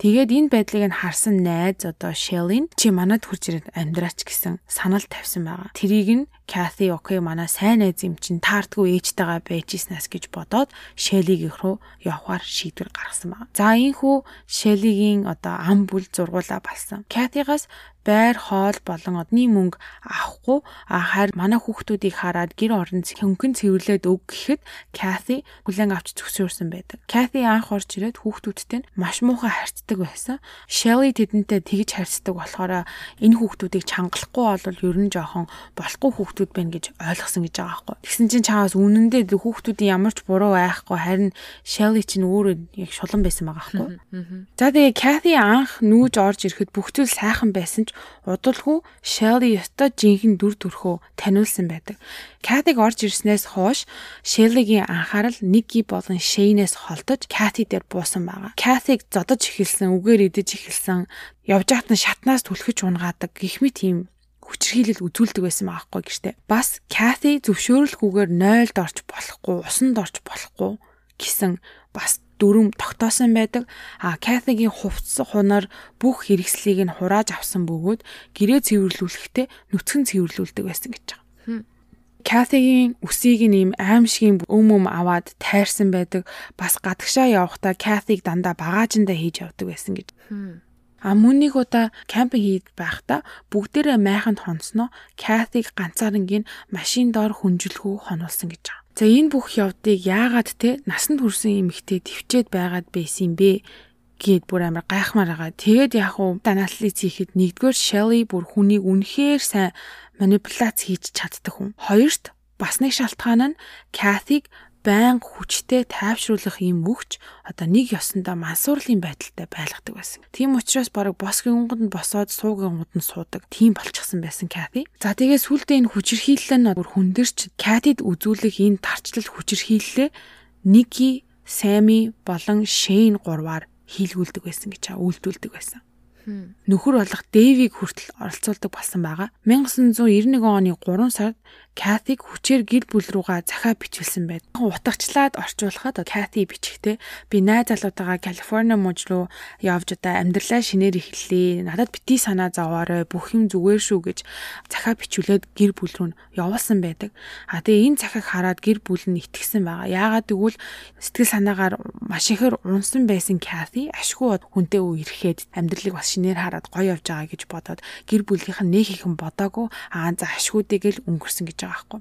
Тэгээд энэ байдлыг нь харсан найз одоо Shelly чи манад хурж ирээд амьдраач гэсэн санал тавьсан байгаа. Тэрийг нь Kathy окей манай сайн найз юм чин таардгүй ээжтэйгээ байж ийснээс гэж бодоод Shelly-г рүү явахаар шийдвэр гаргасан байна. За энхүү Shelly-гийн одоо ам бүл зургуулаа балсан. Kathy-гаас байр хоол болон одны мөнгө авахгүй харин манай хүүхдүүдийг хараад гэр орон хөнгөн цэвэрлээд өг гэхэд Кати хүлэн авч зөвшөөрсөн байдаг. Кати анх орж ирээд хүүхдүүдтэй маш муухай харьцдаг байсан. Shelly тэдэнтэй тэгж харьцдаг болохоор энэ хүүхдүүдийг чангалахгүй бол ер нь жоохон болохгүй хүүхдүүд байна гэж ойлгосон гэж байгаа байхгүй. Тэгсэн чинь чаавас үнэндээ хүүхдүүдийн ямар ч буруу айхгүй харин Shelly чинь өөрөө яг шулан байсан байгаа байхгүй. За тэгээ Кати анх нүүж орж ирэхэд бүх зүйл сайхан байсан ч удалгүй Shelly ёстой жинхэнэ дүр төрхөө таниулсан байдаг. Катиг орж ирснээс хойш Shelly-гийн анхаарал Nikki болон Shane-ээс холдож Кати дээр буусан байгаа. Катиг зодож эхэлсэн, үгээр идэж эхэлсэн, явж хатан шатнаас түлхэж унгаадаг гих мэт юм хүчрхийлэл үзүүлдэг байсан байхгүй гэжтэй. Бас Кати зөвшөөрөлгүйгээр нойлд орж болохгүй, усанд орж болохгүй гэсэн бас дүрм тогтоосон байдаг. А Катигийн хувцас хунаар бүх хэрэгслийг нь хурааж авсан бөгөөд гэрээ цэвэрлүүлэхдээ нүцгэн цэвэрлүүлдэг байсан гэж байгаа. Катигийн үсийг ийм аимшигын өм өм аваад тайрсан байдаг. Бас гадагшаа явахдаа Катиг дандаа багаажиндаа хийж явдаг байсан гэж. А мөн нэг удаа кемпинг хийж байхдаа бүгдээрээ майханд хонсноо Катиг ганцаарангийн машин доор хүнжлэхүү хонуулсан гэж байгаа. За энэ бүх явдыг яагаад те насанд хүрсэн эмэгтэй төвчээд байгаад байсан юм бэ? гээд бүр амар гайхмаар байгаа. Тэгээд яг уу анализ хийхэд нэгдүгээр Shelly бүр хүнийг үнэхээр сайн манипуляц хийж чаддаг хүн. Хоёрт бас нэг шалтгаан нь Kathy-г байнга хүчтэй тайвшруулах юм өгч одоо нэг ёсондоо мансуурлын байдалтай байлгадаг байсан. Тийм учраас бараг босгийн унганд босоод суугийн унганд нь суудаг. Тийм болчихсон байсан Кати. За тэгээ сүулдэ энэ хүчирхийлэл нь бүр хүндэрч Катид үзүүлэх энэ тарчлал хүчирхийллээ Ники, Сами болон Шейн гурваар хийлгүүлдэг байсан гэж үйлдүүлдэг байсан. Нөхөр болох Дэвиг хүртэл оролцуулдаг болсон байгаа. 1991 оны 3 сард Катиг хүчээр гэр бүл рүүгээ захаа бичүүлсэн байд. Утгачлаад орчуулахад Кати бичгтээ би найз залуутайгаа Калифорни мужид руу явж одоо амьдралаа шинээр эхэллээ. Надад бити санаа зовоорой. Бүх юм зүгээр шүү гэж захаа бичүүлээд гэр бүл рүү явуулсан байдаг. А тэгээ энэ захааг хараад гэр бүл нь итгэсэн байгаа. Яагаад гэвэл сэтгэл санаагаар маш ихээр унсан байсан Кати ашгүй хүнтэй үерхэд амьдралыг бас шинээр хараад гоё явж байгаа гэж бодоод гэр бүлийнх нь нэг ихэн бодоагүй аа за ашгүйдэг л өнгөрсөн гэж байгаа байхгүй.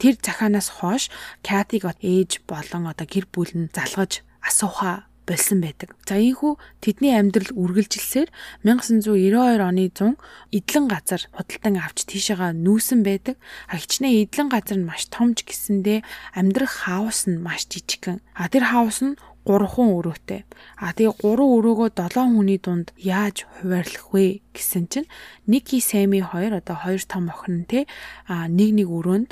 Тэр захаанаас хойш Катиг ээж болон одоо гэр бүл нь залгаж асуухаа болсон байдаг. За ийхүү тэдний амьдрал үргэлжилсээр 1992 оны 100 эдлэн газар худалдан авч тийшээгаа нүүсэн байдаг. А хичнээн эдлэн газар нь маш томж гисэндээ амьдрах хаус нь маш жижигхэн. А тэр хаус нь 3 хүн өрөөтэй. А тэгээ 3 өрөөгөө 7 хүний дунд яаж хуваарлах вэ гэсэн чинь Ники Сами хоёр одоо хоёр том охин те а нэг нэг өрөөнд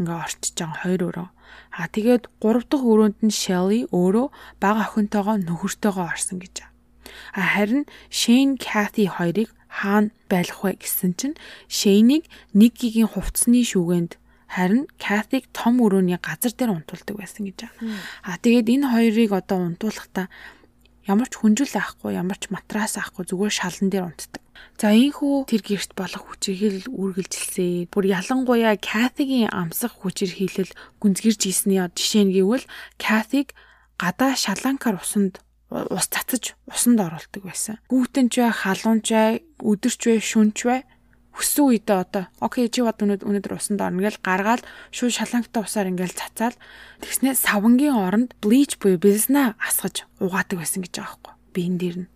ингээ орчиж байгаа хоёр өрөө. А тэгээд 3 дахь өрөөнд нь Shelly өөрөө бага охинтойгоо нөхөртөөгөө орсон гэж. А харин Shane Kathy хоёрыг хаана байлах вэ гэсэн чинь Shane-ийг Nikki-гийн хувцсны шүгэнд харин Катиг том өрөөний газар дээр унтуулдаг байсан гэж байгаа. А тэгээд энэ хоёрыг одоо унтуулахдаа ямар ч хүнжил авахгүй, ямар ч матрас авахгүй зүгээр шалан дээр унтдаг. За ийхүү тэр гэрт болох хүчирхийлэл үргэлжилсэн. Бүр ялангуяа Катигийн амсах хүчирхийлэл гүнзгэрж ийсний жишээ нь гэвэл Катиг гадаа шаланкар усанд ус цацаж усанд оруулдаг байсан. Гүүтэнч бай, халуунч бай, өдөрч бай, шүнч бай хүссэн үедээ одоо окей чи бод өнөөдөр усанд орно гэж гаргаад шууд шалангтай усаар ингээл цацаал. Тэгснээ савангийн оронд блич буюу бэлснэ асгаж угаадаг байсан гэж байгаа байхгүй. Би энэ дэр нь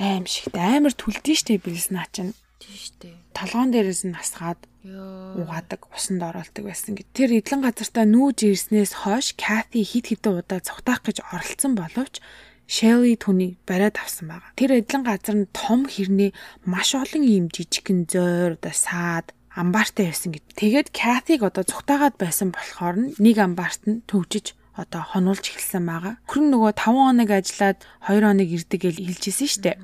аим шигт амар түлдэн штэ бэлснэ чинь тийштэй толгоон дээрээс нь асгаад угаадаг усанд оролдог байсан гэж. Тэр эдлэн газартаа нүүж ирснээс хойш Кати хит хитэн удаа цогтаах гэж оролцсон боловч Shelly түүний бариад авсан байгаа. Тэр эдлэн газар нь том хэрнээ маш олон ийм жижигхэн зойр одоо саад амбаартай байсан гэд. Тэгээд Kathy-г одоо цухтаагаад байсан болохоор нэг амбаарт нь төвжиж одоо хонуулж эхэлсэн байгаа. Хүрэн нөгөө 5 хоног ажиллаад 2 хоног ирдэг гэж хэлжсэн шүү дээ.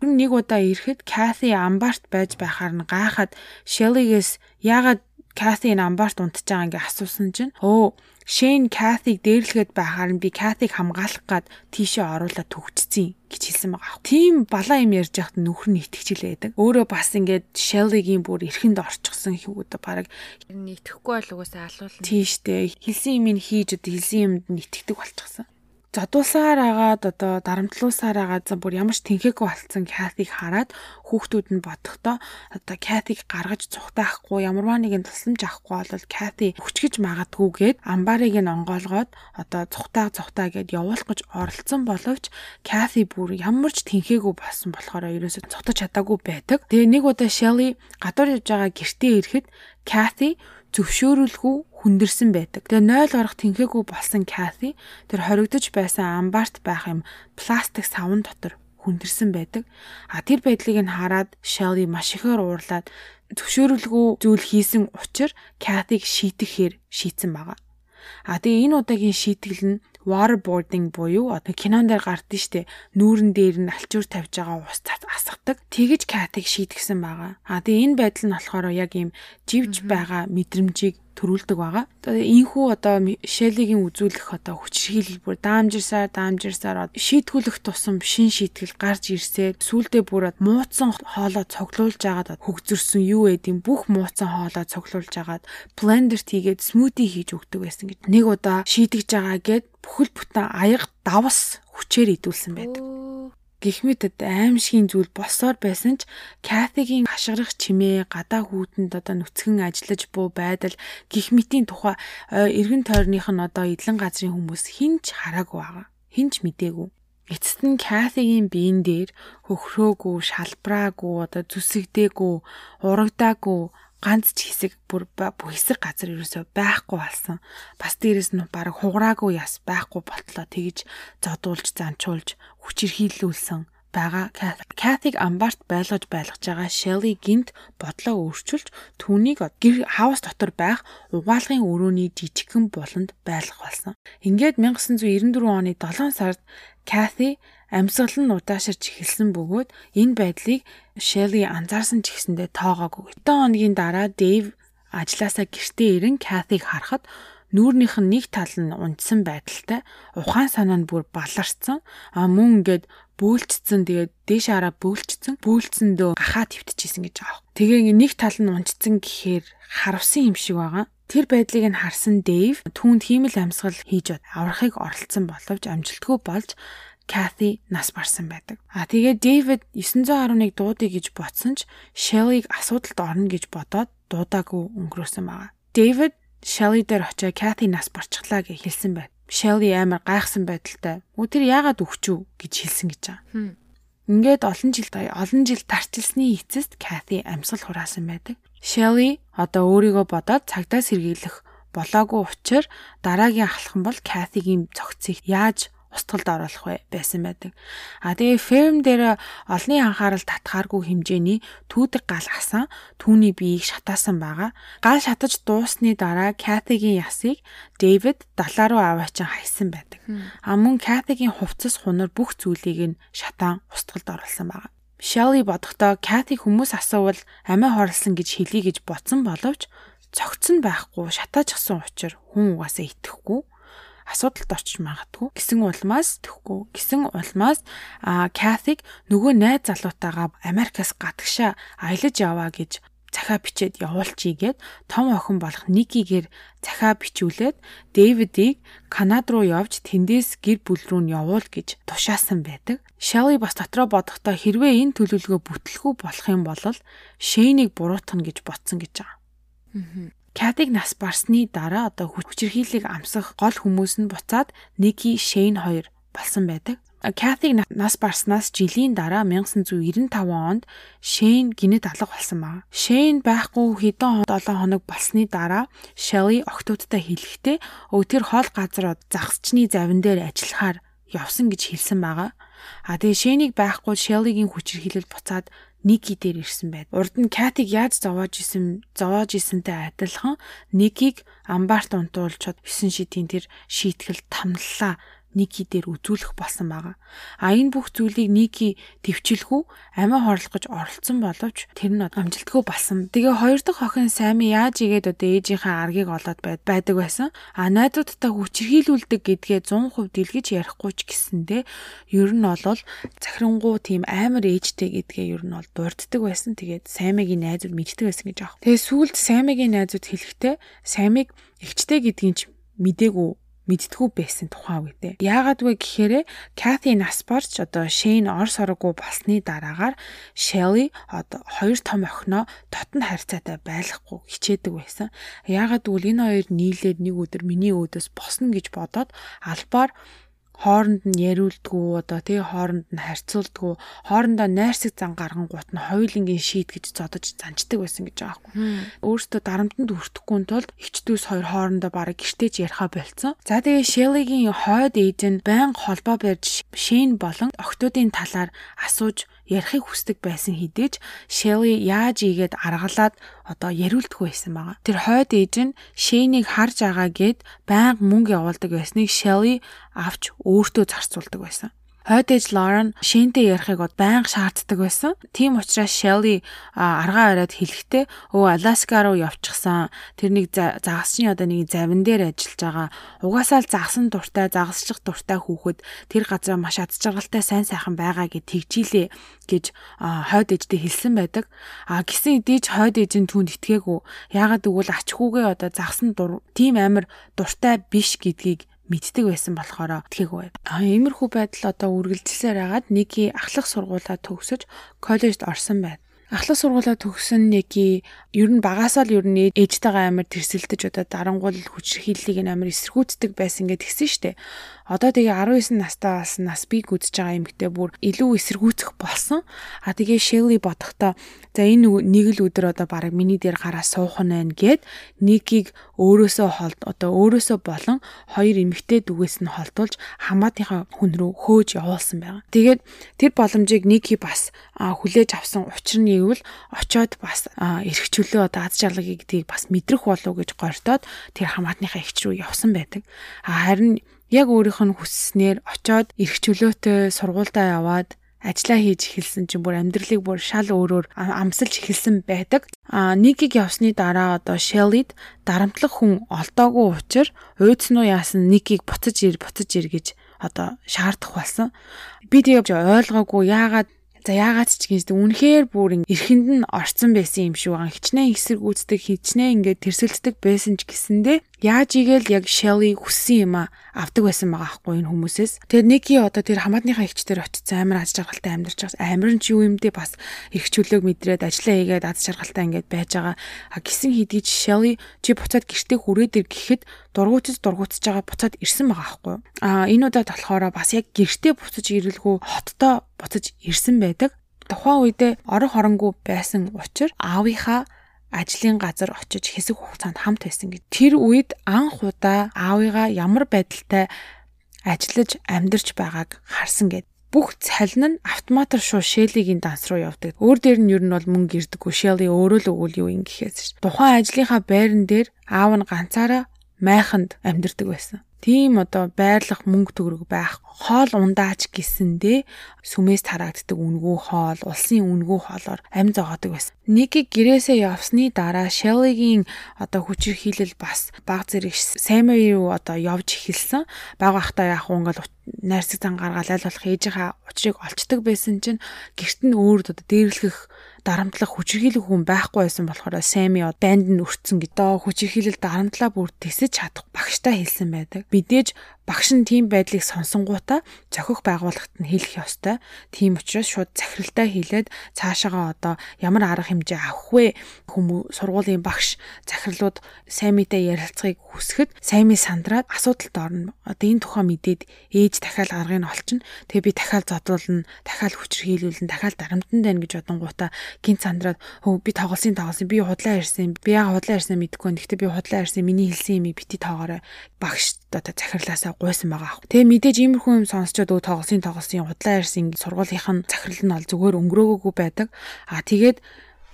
Хүрэн нэг удаа ирэхэд Kathy амбаарт байж байхаар нь гайхаад Shelly-гээс яагаад Кати энэ амбарт унтж байгаа ингээ асуусан чинь өө Шейн Катиг дээрлэхэд байхаар нь би Катиг хамгаалах гад тийшээ оруулаад төгчцэн гэж хэлсэн байгаа. Тийм балаа юм ярьж яхад нөхөр нь итгэжлээ байдаг. Өөрөө бас ингээд Shelly-гийн бүр эрхэнд орчихсон хүүд баг итгэхгүй бол угаасаа алуулна. Тийштэй. Хэлсэн юм ин хийж одоо хэлсэн юмд нь итгэдэг болчихсон зодуулсаар агаад одоо дарамтлуусаар агаад за бүр ямар ч тэнхээгүй болцсон Катиг хараад хүүхдүүд нь бодохдоо одоо Катиг гаргаж цухтаахгүй ямарваа нэгэн тусламж авахгүй бол Кати хүчгэж магадгүйгээд амбарыг нь онгоолгоод одоо цухтаа цухтаа гэд явуулах гэж оролцсон боловч Кати бүр ямар ч тэнхээгүй болсон болохоор ерөөсөө цухтаж чадаагүй байдаг. Тэгээ нэг удаа Shelly гадуур явж байгаа гэртээ ирэхэд Кати зөвшөөрөлгүй хүндэрсэн байдаг. Тэгээ 0 гарах тэнхээгүй болсон Кати тэр хоригдож байсан амбарт байх юм пластик савн дотор хүндэрсэн байдаг. А тэр байдлыг нь хараад Shelly маш ихээр уурлаад зөвшөөрөлгүй зүйл хийсэн учраас Катиг шийтгэхээр шийдсэн байгаа. А тэгээ энэ удаагийн шийтгэл нь waterboarding буюу одоо кинон дээр гардыг штэ нүүрэн дээр нь алчуур тавьж байгаа ус асгадаг. Тэгэж Катиг шийдгсэн байгаа. А тэгээ энэ байдал нь болохоор яг ийм живж байгаа мэдрэмжийг төрүүлдэг байгаа. Ийхүү одоо Шелигийн үзүүлэх одоо хүчрхийлэл бүр даамжирсаар даамжирсаар шийтгүүлэх тусам шин шийтгэл гарч ирсээ сүулдэ бүр мууцсан хоолоо цоглуулж агаад хөгзөрсөн юу эд юм бүх мууцсан хоолоо цоглуулж агаад блендерт хийгээд смути хийж өгдөг байсан гэж. Нэг удаа шийдэж байгаа гэд бүхэл бүтэн аяга давс хүчээр идүүлсэн байдаг гихмэдэд аимшигын зүйл босоор байсан ч Катигийн хашгирах чимээ гадаа хүүтэнд одоо нүцгэн ажиллаж буу байдал гихмэтийн тухай эргэн тойрных нь одоо эдлэн газрын хүмүүс хинч хараагүй байгаа. Хинч мдээгүй. Эцэст нь Катигийн биен дээр хөхрөөгүй, шалбраагүй, одоо зүсэгдээгүй, урагдаагүй ганц ч хэсэг бүр хэсэг газар ерөөсөө байхгүй болсон. Бас дээрэс нь баг хугараагүй яс байхгүй болтлоо тэгж зодуулж занчуулж хүчирхийлүүлсэн байгаа. Катиг амбарт байлгаж байлгаж байгаа Shelly гинт бодлоо өөрчилж түүнийг гэр хаус дотор байх угаалгын өрөөний жижигхэн буланд байлгах болсон. Ингээд 1994 оны 7 сард Kathy Амьсгал нь удааширч эхэлсэн бөгөөд энэ байдлыг Shelly анзаарсан ч гэсэндээ тоогоогүй. 7 хоногийн дараа Dave ажилласаа гэртээ ирэн Kathy-г харахад нүүрнийх нь нэг тал нь унтсан байдалтай ухаан санаа нь бүр баларцсан а мөн ингээд бөөлчцэн тэгээд дээш хараа бөөлчцэн бөөлцөндөө гахаа твтчихсэн гэж аах. Тэгээ нэг тал нь унтцсан гэхээр харавсан юм шиг байгаа. Тэр байдлыг нь харсан Дэйв түүнд хиймэл амьсгал хийж аврахыг оролцсон боловч амжилтгүй болж Кати нас барсан байдаг. А тэгээ Дэвид 911 дуудыг гэж ботсон ч Шеллиг асуудалд орно гэж бодоод дуудаагүй өнгөрөөсөн байгаа. Дэвид Шелли дээр очиж Кати нас барчихлаа гэж хэлсэн байт. Шелли амар гайхсан байдалтай. "Өө тэр яагаад өгчүү?" гэж хэлсэн гэж байгаа. Ингээд олон жил олон жил тарчилсны эцэст Кати амьсгал хураасан байдаг. Шелли одоо өөрийгөө бодоод цагдаа сэргийлэх болоогүй учраас дараагийн нь бол Катигийн цогцыг яаж устгалд оруулах байсан байдаг. А тэгээ ферм дээр олонний анхаарал татхааргүй хэмжээний түүдэг гал асан түүний биеийг шатаасан байгаа. Гал шатаж дуусны дараа Катигийн ясыг Дэвид далаа руу аваачин хайсан байдаг. А мөн Катигийн хувцас хунар бүх зүйлийг нь шатаан устгалд оруулсан байгаа. Shelly бодохдоо Кати хүмүүс асуувал амиа хорлсон гэж хэлий гэж ботсон боловч цогцсон байхгүй шатаажсан учраас хүн угаасаа итгэхгүй асуудалд орчих магадгүй гэсэн улмаас тэхгүй гэсэн улмаас а Катиг нөгөө найз залуутаагаа Америкаас гадагшаа аялаж яваа гэж захаа бичээд явуулчихъя гэд том охин болох Никигээр захаа бичүүлээд Дэвидийг Канад руу явж тэндээс гэр бүл рүү нь явуул гэж тушаасан байдаг. Шелли бас дотроо бодохдоо хэрвээ энэ төлөвлөгөө бүтлэхүү болох юм бол Шейнийг буруутгах гэж ботсон гэж байгаа. Катиг нас барсны дараа одоо хүчирхийллийг амсах гол хүмүүс нь буцаад Ники Шейн хоёр болсон байдаг. Катиг нас барснаас жилийн дараа 1995 онд Шейн гинэт алга болсон баг. Шейн байхгүй хэдэн 7 хоног болсны дараа Shelly октоудтай хэлэхдээ өө тэр хол газар загсчны завин дээр ажиллахаар явсан гэж хэлсэн байгаа. А тэгээ Шейнийг байхгүй Shelly-гийн хүчирхийлэл буцаад Ники дээр ирсэн байд. Урд нь Катиг яаж зовоож исэн зовоож исэнтэй адилхан Никийг амбарт унтуулчод 9 шидийн тэр шийтгэл тамллаа Ники дээр үзүүлэх болсон байгаа. А энэ бүх зүйлийг Ники төвчлгүй амиа хорлох гэж оролцсон боловч тэр нь амжилтгүй болсон. Тэгээ хоёр дахь охин Сайми яаж игээд одоо ээжийнхээ аргийг олоод байдаг байсан. А найдвуудтай хүчрхийлүүлдэг гэдгээ 100% дэлгэж ярихгүй ч гэсэндээ ер нь бол захирангуу тийм амар ээжтэй гэдгээ ер нь бол дурддаг байсан. Тэгээд Саймигийн найзууд мэддэг байсан гэж аах. Тэгээ сүүлд Саймигийн найзууд хэлэхдээ Саймиг эгчтэй гэдгийг ч мдээгүй мэдтгүү байсан тухайн үедээ. Яагаад вэ гэхээр Кати нас барч одоо Шейн орс ороогүй болсны дараагаар Shelly одоо хоёр том охиноо дотн харьцаатай байлгахгүй хичээдэг байсан. Яагаад гэвэл энэ хоёр нийлээд нэг өдөр миний өөдөөс босно гэж бодоод албаар хооронд нь яриулдгүү одоо тий хооронд нь харьцуулдгүү хоорондоо найрсаг зан гаргангуут нь хоёулынгийн шийд гэж зодож занчдаг байсан гэж байгаа юм. Өөртөө дарамтанд хүртэхгүй тулд эгчдүүс хоёр хоорондоо бараг гэртеж яриха болцсон. За тэгээ Шеллигийн хойд ээж нь байнга холбоо барьж Шейн болон охтуудын талаар асууж ярихыг хүсдэг байсан ч Shelly яаж ийгээд аргалаад одоо яриулдаггүй байсан байгаа. Тэр хойд ээж нь Shane-ийг харж байгаа гэд байнга мөнгө явуулдаг байсныг Shelly авч өөртөө зарцуулдаг байсан. Хойд ээж Лорен Шэнтэй ярихыг байнга шаарддаг байсан. Тийм учраас Shelly аргаа бариад хэлэхдээ өө Аляска руу явчихсан. Тэрнийг загасчны одоо нэг завин дээр ажиллаж байгаа. Угаасаа л загсан дуртай, загасчих дуртай хүүхэд тэр газар маш ад жаргалтай сайн сайхан байгаа гэд тэгжийлээ гэж хойд ээжтэй хэлсэн байдаг. А гисэн эдийч хойд ээж нь түүнд итгээгүй. Яагаад гэвэл ачхүүгээ одоо загсан дур тийм амар дуртай биш гэдгийг мэддэг байсан болохоор тгийгүй. А иймэрхүү байдал одоо үргэлжилсээр хагаад Ники ахлах сургуулаа төгсөж коллежд орсон байна. Ахлах сургуулаа төгсөн Ники ер нь багасаа л ер нь ээжтэйгээ амар тэрсэлдэж одоо дарангуул хүчрхийллийг амар эсэргүүцдэг байсан гэд гисэн штэ. Одоо тэгээ 19 настай бас нас бий гүдэж байгаа эмэгтэй бүр илүү эсэргүүцэх болсон. А тэгээ Shelly бодохдоо за энэ нэг л өдөр одоо бараг миний дээр гараа суух нь байна гэд Никийг өөрөөсөө холд одоо өөрөөсөө болон хоёр эмэгтэй дүгээс нь холдуулж хамаатынхаа хүн рүү хөөж явуулсан байгаа. Тэгээд тэр боломжийг Ники бас хүлээж авсан учир нь ивэл очоод бас эрх чөлөө одоо аз жаргалыг гэдгийг бас мэдрэх болов гэж гортоод тэр хамаатныхаа ихч рүү явсан байдаг. А харин яг өөрийнх нь хүсснээр очоод эрх чөлөөтэй сургуультаа яваад ажиллаа хийж эхэлсэн чинь бүр амьдралыг бүр шал өөрөөр амсалж эхэлсэн байдаг. А Никийг явсны дараа одоо Shelly-д дарамтлах хүн олдоогүй учраас уйдсан уу яасан Никийг буцаж ир буцаж ир гэж одоо шаардах болсон. Би тэгээ ойлгоогүй яагаад За яагаад ч гэж үнэхээр бүр эрхэнд нь орцсон байсан юм байгаа. Хичнээн эсрэг гүйцэтгэг хичнээн ингээд тэрсэлддэг байсан ч гэсэндээ Яаж игээл яг Shelly хүссэн юм авдаг байсан байгаа аахгүй энэ хүмүүсээс. Тэгээд Ники одоо тэр хамаатныхаа ихчдэр очицсан амар аз жаргалтай амьдарч байгаа. Амар нь ч юу юм дээ бас эрх чөлөөг мэдрээд ажиллаа хийгээд аз жаргалтай ингээд байж байгаа. А гисэн хэдий ч Shelly чи буцаад гэртээ хүрээд ир гэхэд дургуутж дургуутж байгаа буцаад ирсэн байгаа аахгүй. А энэ удаад болохоор бас яг гэртээ буцаж ирэлгүй хоттоо буцаж ирсэн байдаг. Тухайн үедээ орон хоронгүй байсан учраас аавынхаа ажлын газар очиж хэсэг хугацаанд хамт байсан гэж. Тэр үед анх удаа аавыгаа ямар байдалтай ажиллаж амьдарч байгааг харсан гэд бүх цалин нь автоматар шууд Шелигийн данс руу явдаг. Өөр дээр нь ер нь бол мөнгө ирдэггүй. Шели өөрөө л өгвөл юу юм гэхээс. Тухайн ажлынхаа байран дээр аав нь ганцаараа майханд амьдардаг байсан тийм одоо байрлах мөнгө төгрөг байх хоол ундаач гэсэндээ сүмээс тараагддаг үнгүү хоол, улсын үнгүү хоолоор амь зогоодог байсан. Ники гэрээсээ явсны дараа Shelly-гийн одоо хүчирхийлэл бас баг зэрэг Sammy руу одоо явж эхэлсэн. Баг ахтаа яг ингээл найрсаг зан гаргаал аль болох ээжийнхаа учрыг олцдог байсан чинь гэрт нь өөр одоо дээрлэх дарамтлах хүчирхийлэх хүн байхгүй байсан болохоор Сами банд нь өртсөн гэдэг. Хүчирхийлэл дарамтлаа бүр тэсэж чадах багштай хэлсэн байдаг. Мэдээж багш нь тийм байдлыг сонсонгуудаа зохих байгууллагт нь хэлэх ёстой. Тийм учраас шууд захиралтай хэлээд цаашаага одоо ямар арга хэмжээ авах вэ? Хүмүүс сургуулийн багш захирлууд Самитай ярилцахыг хүсэхэд Сами сандраад асуудалд орно. Одоо энэ тухай мэдээд ээж дахиад аргыг олчихно. Тэгээ би дахиад зодуулна, дахиад хүчрхийлүүлнэ, дахиад дарамтанд байна гэж бодонгуудаа гинт сандраад хөө би тоглосон тоглосон би худлаа ирсэн. Би яга худлаа ирсэн мэдэхгүй. Гэхдээ би худлаа ирсэн. Миний хэлсэн юм бити тоогоорой. Багш одоо захирлаасаа гуйсан байгаа аах. Тэгээ мэдээж иймэрхүү юм сонсчод өө тоглосын тоглосын худлаа ярьсан сургуулийнх нь захирал нь бол зүгээр өнгөрөөгөөгүй байдаг. А тэгээд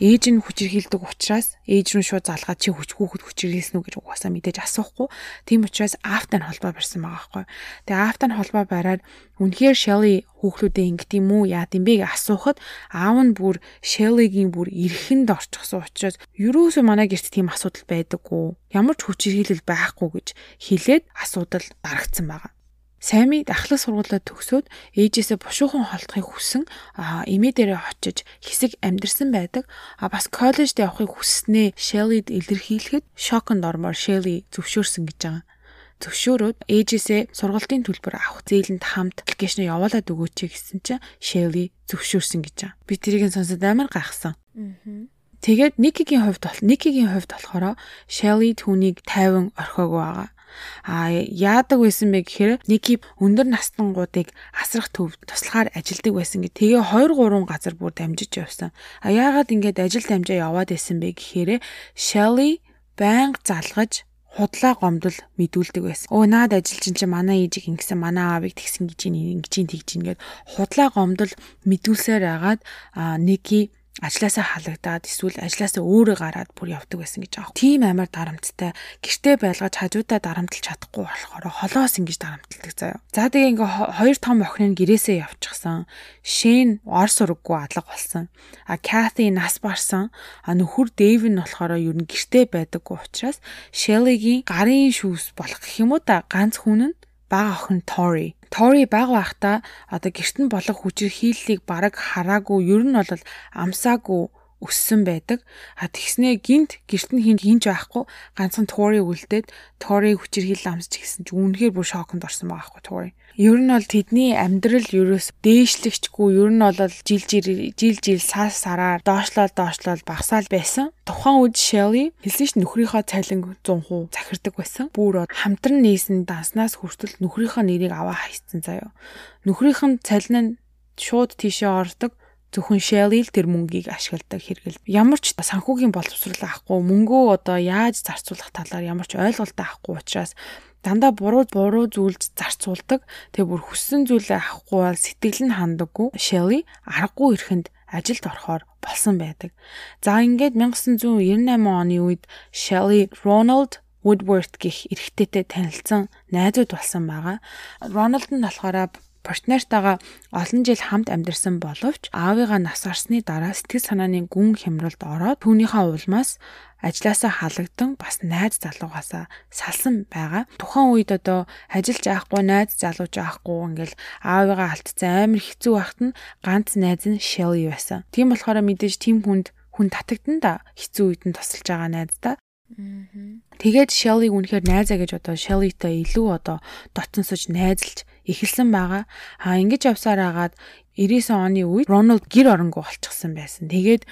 ээж нь хүчирхийлдэг учраас ээж рүү шууд залгаад чи хүч хүүхэд хүчирхийлсэн үү гэж угаасаа мэдээж асуухгүй. Тийм учраас Афтай холбоо барьсан байгаа байхгүй. Тэгээ Афтай холбоо бариад үнэхээр Shelly хүүхлүүдээ ингэт юм уу яа гэм бэ гэж асуухад аав нь бүр Shelly-гийн бүр эрхэнд орчихсон учраас юуроосо манай гэрт тийм асуудал байдаггүй. Ямар ч хүчирхийлэл байхгүй гэж хэлээд асуудал дарагдсан байгаа. Сайми дахлах сургуулаа төгсөөд ээжээсээ бушуухан холдохыг хүсэн эмээ дээрээ очиж хэсэг амьдэрсэн байдаг. А бас коллежд явахыг хүснээ Shelly-д илэрхийлэхэд шоконд ормоор Shelly зөвшөөрсөн гэж байгаа. Зөвшөөрөөд ээжээсээ сургалтын төлбөр авах зээлэнд хамт аппликейшн явуулаад өгөөч гэсэн чинь Shelly зөвшөөрсөн гэж байгаа. Би тэрийг сонсоод амар гайхсан. Тэгээд Никигийн хувьд бол Никигийн хувьд болохоор Shelly түүнийг 50 орхиогүй байгаа. А яадаг байсан бэ гэхээр Ники өндөр настангуудыг асрах төв туслахаар ажилдаг байсан гэ. Тэгээ 2 3 газар бүр дамжиж явсан. А яагаад ингэж ажил дамжаа яваад байсан бэ гэхээр Shelly байнга залгаж худлаа гомдол мэдүүлдэг байсан. Өө наад ажилчин чи манай ээжийг ингэсэн манай аавыг тэгсэн гэж ингэж тэгж ингээд худлаа гомдол мэдүүлсээр агаад Ники ажлаасаа халагдаад эсвэл ажлаасаа өөрөө гараад бүр явдаг байсан гэж аах. Тийм амар дарамттай гэртээ байлгаж хажуудаа дарамтлж чадахгүй болохоор холоос ингэж дарамтлагдаг заяа. За тэгээ ингээ хоёр том охин нь гэрээсээ явчихсан. Шэн ор сураггүй адлага болсон. А Кати нас барсан. А нөхөр Дэйв нь болохоор ер нь гэртээ байдаггүй учраас Шеллигийн гарын шүүс болох гэх юм уу та ганц хүн нь бага охин Тори Тори бага байхдаа одоо гэрт нь болох хүчирхийллийг бараг хараагүй. Ер нь бол амсаагүй өссөн байдаг. А тэгснээ гинт гэрт нь хинж хинж байхгүй ганцхан Тори үлдээд Тори хүчирхийлэл амсч гисэн чи үнэхээр бүр шоконд орсон байгаа байхгүй Тори. Ер нь бол тэдний амьдрал ерөөс дээшлэгчгүй ер нь бол жил жил жил сар сараар доошлол доошлол багасаал байсан. Тухайн үед Shelly хэлсэн ш нөхрийнхөө цалин 100% захирдаг байсан. Бүр хамтран нээсэн данснаас хүртэл нөхрийнхөө нэрийг аваа хайцсан заяо. Нөхрийнх нь цалин нь шууд тийшээ ордог зөвхөн Shelly л тэр мөнгийг ашигладаг хэрэгэл. Ямар ч санхүүгийн боловсрол авахгүй мөнгөө одоо яаж зарцуулах талаар ямар ч ойлголт авахгүй учраас дандаа буруу буруу зүйлд зарцуулдаг. Тэгээ бүр хүссэн зүйлээ авахгүй бол сэтгэл нь хандаггүй. Shelly аргагүй ирэхэнд ажилд орохоор болсон байдаг. За ингээд 1998 оны үед Shelly Ronald Woodworth гэх эрэгтэйтэй танилцсан найзууд болсон байгаа. Ronald нь болохоор партнертайгаа олон жил хамт амьдарсан боловч аавыгаа нас арсны дараа сэтгэл санааны гүн хямралд ороод түүнийхээ улмаас ажлаасаа халагдан бас найз залуугаасаа салсан байгаа. Тухайн үед одоо ажиллаж авахгүй найз залууж авахгүй ингээл аавыгаа алдсан амар хэцүү байхад нь ганц найз нь Shelly байсан. Тийм болохоор мэдээж тийм хүнд хүн татагдан да хэцүү үед нь тусалж байгаа найз да. Тэгээд Shelly-г үнэхээр найзаа гэж одоо Shelly-тай илүү одоо дотсон сууж найзалж эхэлсэн байгаа. А ингэж явсаар агаад 99 оны үед Рональд гэр оронгоо олчихсан байсан. Тэгээд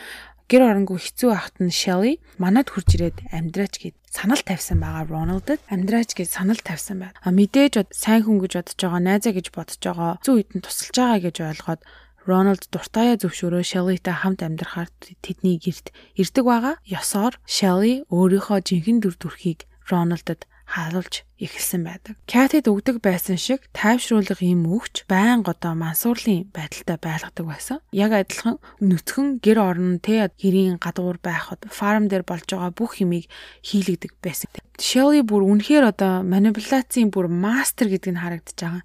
гэр оронгоо хэцүү ахт нь Shelly манад хурж ирээд амьдраач гэд санал тавьсан байгаа Рональдд амьдраач гэж санал тавьсан байна. А мэдээж сайн хүн гэж бодож байгаа, найзаа гэж бодож байгаа, зүү хитэн тусалж байгаа гэж ойлгоод Рональд дуртаяа зөвшөөрөө Shelly-тай хамт амьдрахаар тэдний герт ирдэг байгаа. Ёсоор Shelly өөрийнхөө жинхэнэ дүр төрхийг Рональдд харуулж эхэлсэн байдаг. Катид өгдөг байсан шиг тайвшруулах юм өгч байнга одоо мансуурлын байдалтай байлгадаг байсан. Яг адилхан нүцгэн гэр орон тэ гэрийн гадуур байхад фарм дээр болж байгаа бүх юмыг хийлэгдэг байсан. Shelly бүр үнэхээр одоо манипуляцийн бүр мастер гэдэг нь харагдаж байгаа.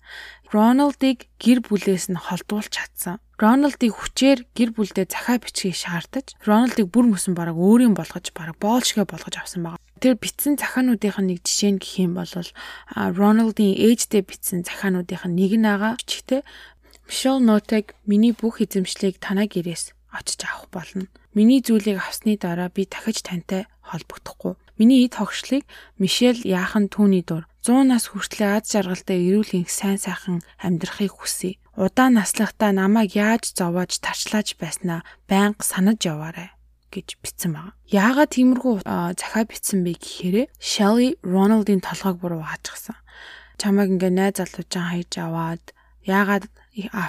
Рональдыг гэр бүлээс нь холдуулж чадсан. Рональдыг хүчээр гэр бүлдээ захаа бичгийг шаардаж, Рональдыг бүр мөсөн бараг өөрийн болгож бараг боолшгэ болгож авсан байна. Тэр битсэн захаануудынх нь нэг жишээ нь гэх юм бол Рональдын ээжтэй битсэн захаануудынх нь нэг нь агаа чигтээ Michelle Notek миний бүх эзэмшлийг танаа гэрээс очиж авах болно. Миний зүйлийг авсны дараа би дахиж тантай холбогдохгүй. Миний эд хогшлыг Мишель яахан түүний дур 100 нас хүртлээр аз жаргалтай эрүүл энх сайн сайхан амьдрахыг хүсье. Удаан наслахтаа намайг яаж зовоож тарчлааж байснаа байнга санаж яваарай гэж бичсэн байна. Яагаад тиймэрхүү захаа бичсэн бэ гэхээр Shelly Ronald-ийн толгойг буруу хаажчихсан. Чамайг ингээ найз залуучаан хайж аваад яагаад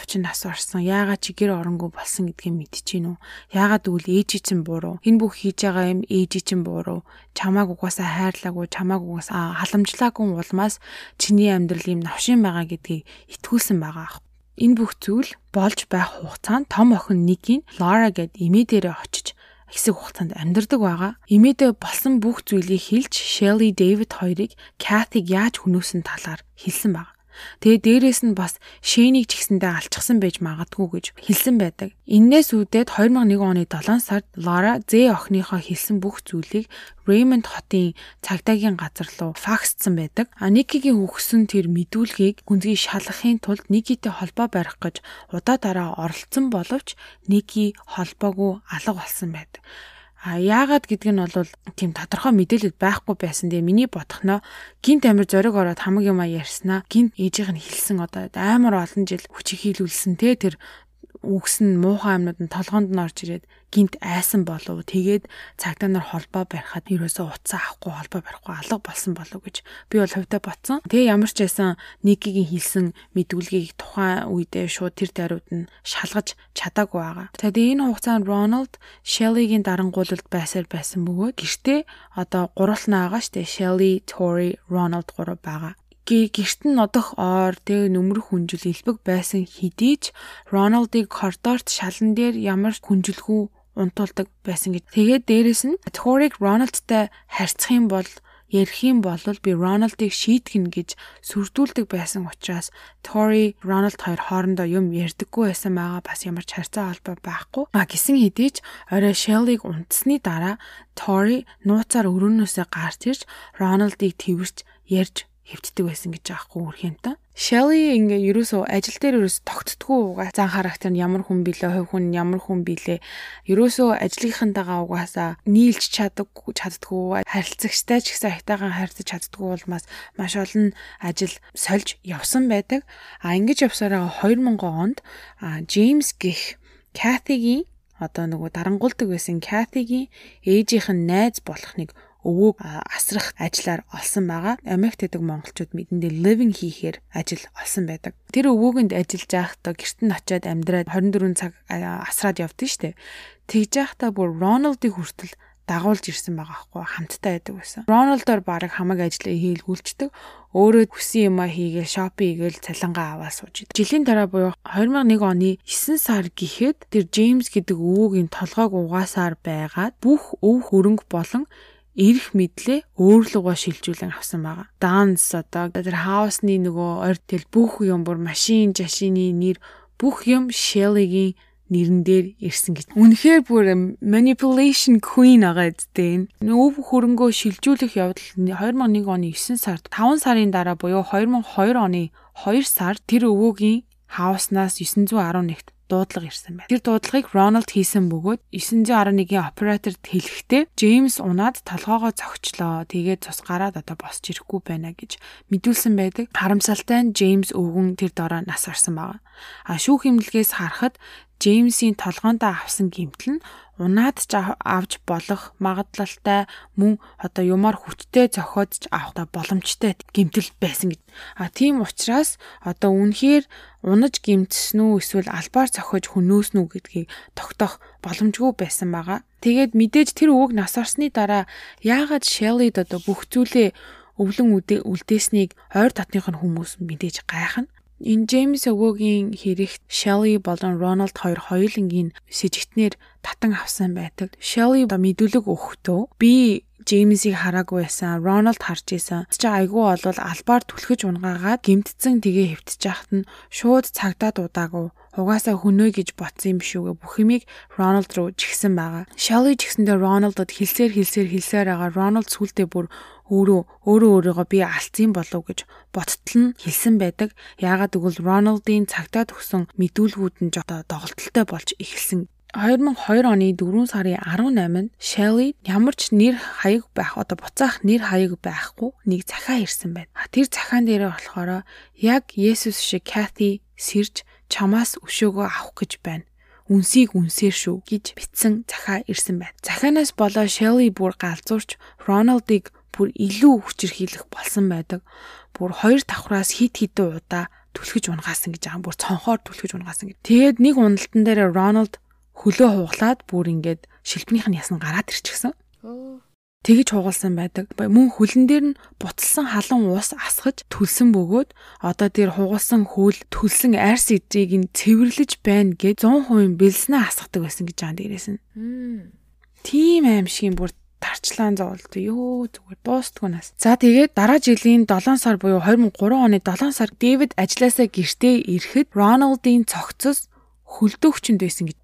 чинь нас орсон яагаад чи гэр оронгүй болсон гэдгийг мэдчихэв нү яагаад үл ээжи чинь буруу энэ бүх хийж байгаа юм ээжи чинь буруу чамааг угаасаа хайрлаагүй чамааг угаасаа халамжлаагүй улмаас чиний амьдрал юм навшин байгаа гэдгийг итгүүлсэн байгаа энэ бүх зүйл болж байх хугацаанд том охин нэг нь Лара гэд эмээ дээрээ очиж хэсэг хугацаанд амьдардаг байгаа. Имэдэ болсон бүх зүйлийг хэлж Shelly David хоёрыг Kathy-г яаж хүнөөсөн талаар хэлсэн баг. Тэгээ дээрэс нь бас Шэнийг ч гэсэндээ алчсан байж магадгүй гэж хэлсэн байдаг. Иннээс үүдээд 2001 оны 7 сард Лара Зэ охиныхоо хэлсэн бүх зүйлийг Raymond хотын цагдаагийн газар руу факсцсан байдаг. А Никигийн өгсөн тэр мэдүүлгийг гүнзгий шалгахын тулд Никитэй холбоо барих гэж удаа дараа оролцсон боловч Ники холбоогүй алга болсон байдаг. А яагаад гэдг нь бол тийм тодорхой мэдээлэл байхгүй байсан. Тэгээ миний бодохноо гинт амир зориг ороод хамаг юм а ярьснаа гинт ээжийнх нь хэлсэн одоо амар олон жил хүчийг хийлүүлсэн те тэр үгсэн муухай амьнууд нь толгоонд нь орж ирээд гинт айсан болов тэгээд цагдаа нар холбоо барихад ерөөсөө утсаа авахгүй холбоо барихгүй алга болсон болов гэж би бол хувьдаа ботсон. Тэгээ ямар ч байсан Никигийн хэлсэн мэдүүлгийг тухайн үедээ шууд тэр даруйд нь шалгаж чадаагүй байгаа. Тэгээд энэ хугацаанд Рональд Shelly-гийн дарангуулалд байсаар байсан бөгөөд гэртээ одоо гурвалнаа байгаа штэ Shelly, Tori, Ronald гурав байгаа гэрт нь нодох оор тэг нөмрөх хүнжил элбэг байсан хэдий ч Роналдыг коридорт шалан дээр ямар хүнжилгүй унтуулдаг байсан гэж. Тэгээд дээрэс нь Ториг Рональдтай харьцах юм бол ярих юм бол би Рональдыг шийтгэн гэж сүрдүүлдэг байсан учраас Тори Рональд хоёр хоорондоо юм ярьдаггүй байсан байгаа бас ямар ч харьцаа холбоо байхгүй. А гисэн хэдий ч орой Shelly-г унтсны дараа Тори нууцаар өрөөнөөсөө гарч ирж Рональдыг тэрвэрч ярьж хэвддэг байсан гэж аахгүй үрхэнтэй. Shelly ингээ ерөөсөө ажил дээр ерөөс тогтдгүй угаа зан характер нь ямар хүн билээ, хувь хүн ямар хүн билээ. Ерөөсөө ажлынхантайгаа угаасаа нийлж чаддаггүй, чаддаггүй, харилцагчтай ч гэсэн айтайхан харьцаж чаддаггүй улмаас маш олон ажил сольж явсан байдаг. А ингэж явсараа 2000 онд Джеймс гих Катигийн одоо нөгөө дарангуулдаг байсан Катигийн ээжийнх нь найз болох нэг өвөөг асрах ажиллаар олсон байгаа. Америкт байдаг монголчууд мэдэндээ living хийхээр ажил олсон байдаг. Тэр өвөөгэнд ажиллаж байхдаа гэрт нь очиод амьдраад 24 цаг асраад явдсан шүү дээ. Тэгж байхдаа бүр Рональдыг хүртэл дагуулж ирсэн байгаа хгүй хамттай байдаг байсан. Рональдоор баг хамаг ажлаа хийлгүүлцдэг. Өөрөө хүсэн юмаа хийгээл шопинг хийгээл цалингаа аваад сууж идэв. Жилийн дараа буюу 2001 оны 9 сар гэхэд тэр Джеймс гэдэг өвөөгийн толгойг угаасаар байгаад бүх өв хөрөнгө болон ирэх мэдлээ өөрлөгөө шилжүүлэн авсан байгаа. Данс одоо тэр хаусны нөгөө орд тэл бүх юм бүр машин, жашины нэр бүх юм Shelly-гийн нэрэн дээр ирсэн гэж. Үнэхээр бүр manipulation queen байгаа үстэй. Өв хөрөнгөө шилжүүлэх явдал 2001 оны 9 сард 5 сарын дараа буюу 2002 оны 2 сард тэр өвөөгийн хауснаас 911-т дуудлага ирсэн байна. Тэр дуудлагыг Рональд хийсэн бөгөөд 911-ийн операторд хэлэхдээ Джеймс унаад толгоогоо цогчлоо. Тэгээд цус гараад одоо босч ирэхгүй байна гэж мэдүүлсэн байдаг. Харамсалтай нь Джеймс өвгөн тэр дороо нас орсон байна. А шүүх имлгээс харахад Джеймсийн толгоондоо авсан гэмтэл нь унаад ч авч болох магадлалтай мөн одоо юмар хүчтэй зохиодж авах боломжтой гэмтэл байсан гэж. А тийм учраас одоо үнэхээр унаж гимтсэн үү эсвэл албаар зохиож хөнөөсөн үү гэдгийг тогтоох боломжгүй байсан байгаа. Тэгээд мэдээж тэр өвөг нас орсны дараа яагаад Shelly-д одоо бүх зүйлээ өвлөн үлдээснийг ойр татных нь хүмүүс мэдээж гайхна. Энэ Джеймс өвөөгийн хэрэгт Shelly болон Ronald хоёр хоёулангийн сэжигтнэр татан авсан байдаг. Shelly ба мэдүүлэг өгөхдөө би Джеймсийг хараагүй байсан. Рональд харж исэн. Чи айгүй болвол албаар түлхэж унгаагаад гимтцэн тгээ хөвтөж яхад нь шууд цагдаа дуудаагүй. Угаасаа хөнөө гэж ботсон юм шүүгээ бүх юмыг Рональд руу жигсэн байгаа. Shelly ч гэсэндээ Рональдод хэлсээр хэлсээр хэлсээр байгаа. Рональд сүултээ бүр өөрөө өөрөө өөрийгөө би алдсан болов гэж боттол нь хэлсэн байдаг. Яагаад гэвэл Рональдын цагтаа төгсөн мэдүүлгүүд нь жоо доголдолтой болж эхэлсэн 2002 оны 4 сарын 18-нд Shelly ямар ч нэр хаяг байх одоо буцаах нэр хаяг байхгүй нэг захаа ирсэн байна. Тэр захаан дээр болохоор яг Есүс шиг Kathy сэрж чамаас өшөөгөө авах гэж байна үнсийг үнсээр шүү гэж бичсэн захаа ирсэн байна. Захаанаас болоо Shelly бүр галзуурч Ronald-ыг бүр илүү хүчирхийлэх болсон байдаг. Бүр хоёр давхраас хит хитэн удаа түлхэж унгаасан гэж байгаа. Бүр цонхоор түлхэж унгаасан гэж. Тэгээд нэг уналтан дээр Рональд хөлөө хуглаад бүр ингээд шилбнийх нь ясна гараад ирчихсэн. Тэгэж хугалсан байдаг. Мөн хөлн дээр нь буцалсан халуун ус асгаж түлсэн бөгөөд одоо тэр хугалсан хөл түлсэн арс идрийг нь цэвэрлэж байна гэж 100% бэлснэ асгадаг байсан гэж байгаа дээрээс нь. тийм аимшигын бүр тарчлаан зовлт ёо зүгээр дуустгүй нас. За тэгээд дараа жилийн 7 сар буюу 2003 оны 7 сар Дэвид ажилласаа гэртээ ирэхэд Роналдын цогцос хөлдөөгчөнд байсан гэж.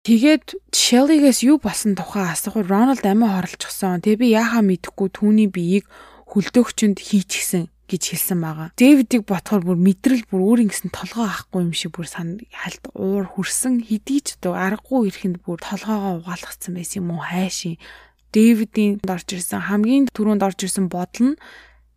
Тэгээд Шеллигээс юу болсон тухай асуухад Рональд амиа хорлцсон. Тэгээ би яахаа мэдэхгүй түүний биеийг хөлдөөгчөнд хийчихсэн гэж хэлсэн байгаа. Дэвидийг ботхоор бүр мэдрэл бүр өөр ингэсэн толгоо авахгүй юм шиг бүр сан хальт уур хүрсэн. Хэдий ч одоо аргагүй ирэхэнд бүр толгоогоо угаалгацсан байсан юм уу? Хайшин Дэвидийн орж ирсэн. Хамгийн түрүүнд орж ирсэн бодол нь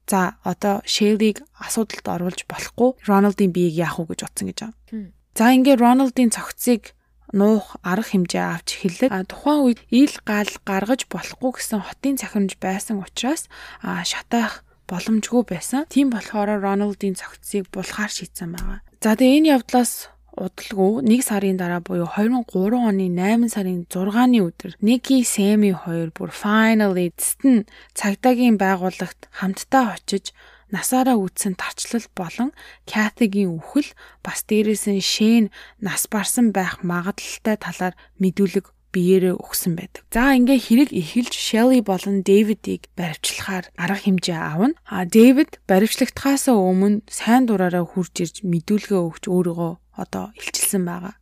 за одоо Шейлиг асуудалд оруулж болохгүй. Роналдын биеийг яах уу гэж утсан гэж байгаа. За ингээд Роналдын цогцыг нуух арга хэмжээ авч эхэллээ. Тухайн үед ил гал гаргаж болохгүй гэсэн хотын цахимж байсан учраас шатаах боломжгүй байсан. Тийм болохоор Роналдын цогцыг булахаар шийдсэн байгаа. За тэгээ энэ явдлаас удалгүй 1 сарын дараа буюу 2003 оны 8 сарын 6-ны өдөр Ники Сэми хоёр бүр finally эцэст цагдаагийн байгууллагт хамтдаа очиж насаараа үтсэн тарчлал болон Катигийн үхэл бас дээрээс нь Шэн нас барсан байх магадлалтай талаар мэдүүлэг биеэрээ өгсөн байдаг. За ингээ хэрэг эхэлж Shelly болон David-ийг баривчлахаар арга хэмжээ авна. А David баривчлагтахаас өмнө сайн дураараа хурж ирж мэдүүлгээ өгч өөрийгөө одоо илчилсэн байгаа.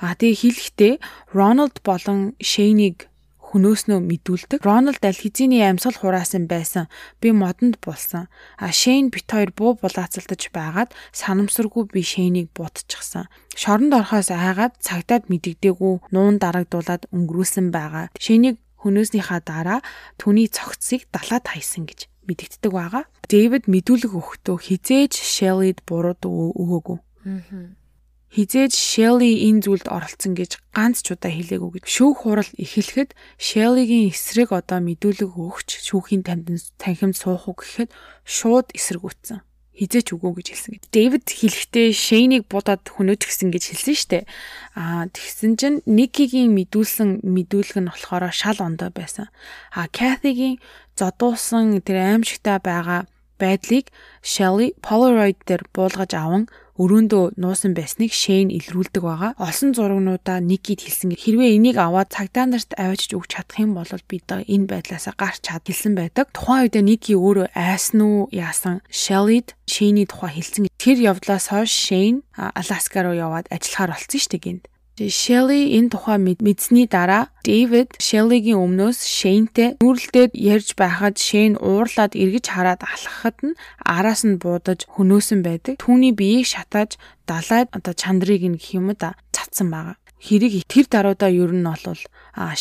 А тэгээ хэлэхдээ Рональд болон Шейнийг хөнөөснөө мэдүүлдэг. Рональд аль хэзээний амьсгал хураасан байсан. Би модонд булсан. А Шейн бит хоёр буу булаацалтаж байгаад санамсаргүй би Шейнийг будчихсан. Шоронд орохоос айгаад цагдаад мэдэгдээгүй нуун дарагдуулаад өнгөрүүлсэн байгаа. Шейнийг хөнөөснийхаа дараа түүний цогцсыг далаад хайсан гэж мэдэгддэг байгаа. Дэвид мэдүүлэг өгөхдөө хизээж Шеллид буруу өгөөгүй. Аа хизээж Shelly энэ зүйлд оролцсон гэж ганц ч удаа хэлээгүй гэж. Шүүх хурал эхлэхэд Shelly-гийн эсрэг одоо мэдүүлэг өгч шүүхийн танхимд суух уу гэхэд шууд эсрэгүүцсэн. Хизээч үгүй гэж хэлсэн гэж. Дэвид хэлэхдээ Shane-ыг будаад хөнөөж гисэн гэж хэлсэн штэ. Аа тэгсэн чинь Nikki-гийн мэдүүлсэн мэдүүлэг нь болохоор шал ондоо байсан. Аа Kathy-гийн зодуусан тэр аимшигтай байгаа байдлыг Shelly Polaroid дээр буулгаж аван өрөөндөө нуусан байсныг Шэйн илрүүлдэг байгаа. Олсон зурагнуудаа Никид хэлсэн. Хэрвээ энийг аваад цагдаа нарт авчиж өгч чадах юм бол би одоо энэ байдлаас гарч чад хэлсэн байдаг. Тухайн үед Ники өөрөө айсан уу яасан Шеллид Шэйний тухай хэлсэн. Тэр явдлаас хойш Шэйн Аласка руу яваад ажиллахаар болсон шүү дээ гинт. Shelly энэ тухай мэдсэний дараа David Shelly-гийн өмнөөс Shane-тэй нүүрэлдээд ярьж байхад Shane уурлаад эргэж хараад алхахад нь араас нь буудаж хөнөөсөн байдаг. Түүний биеийг шатааж далайд одоо чандрыг нь гэх юм да цацсан байгаа хэрэг тэр даруйдаа ер нь бол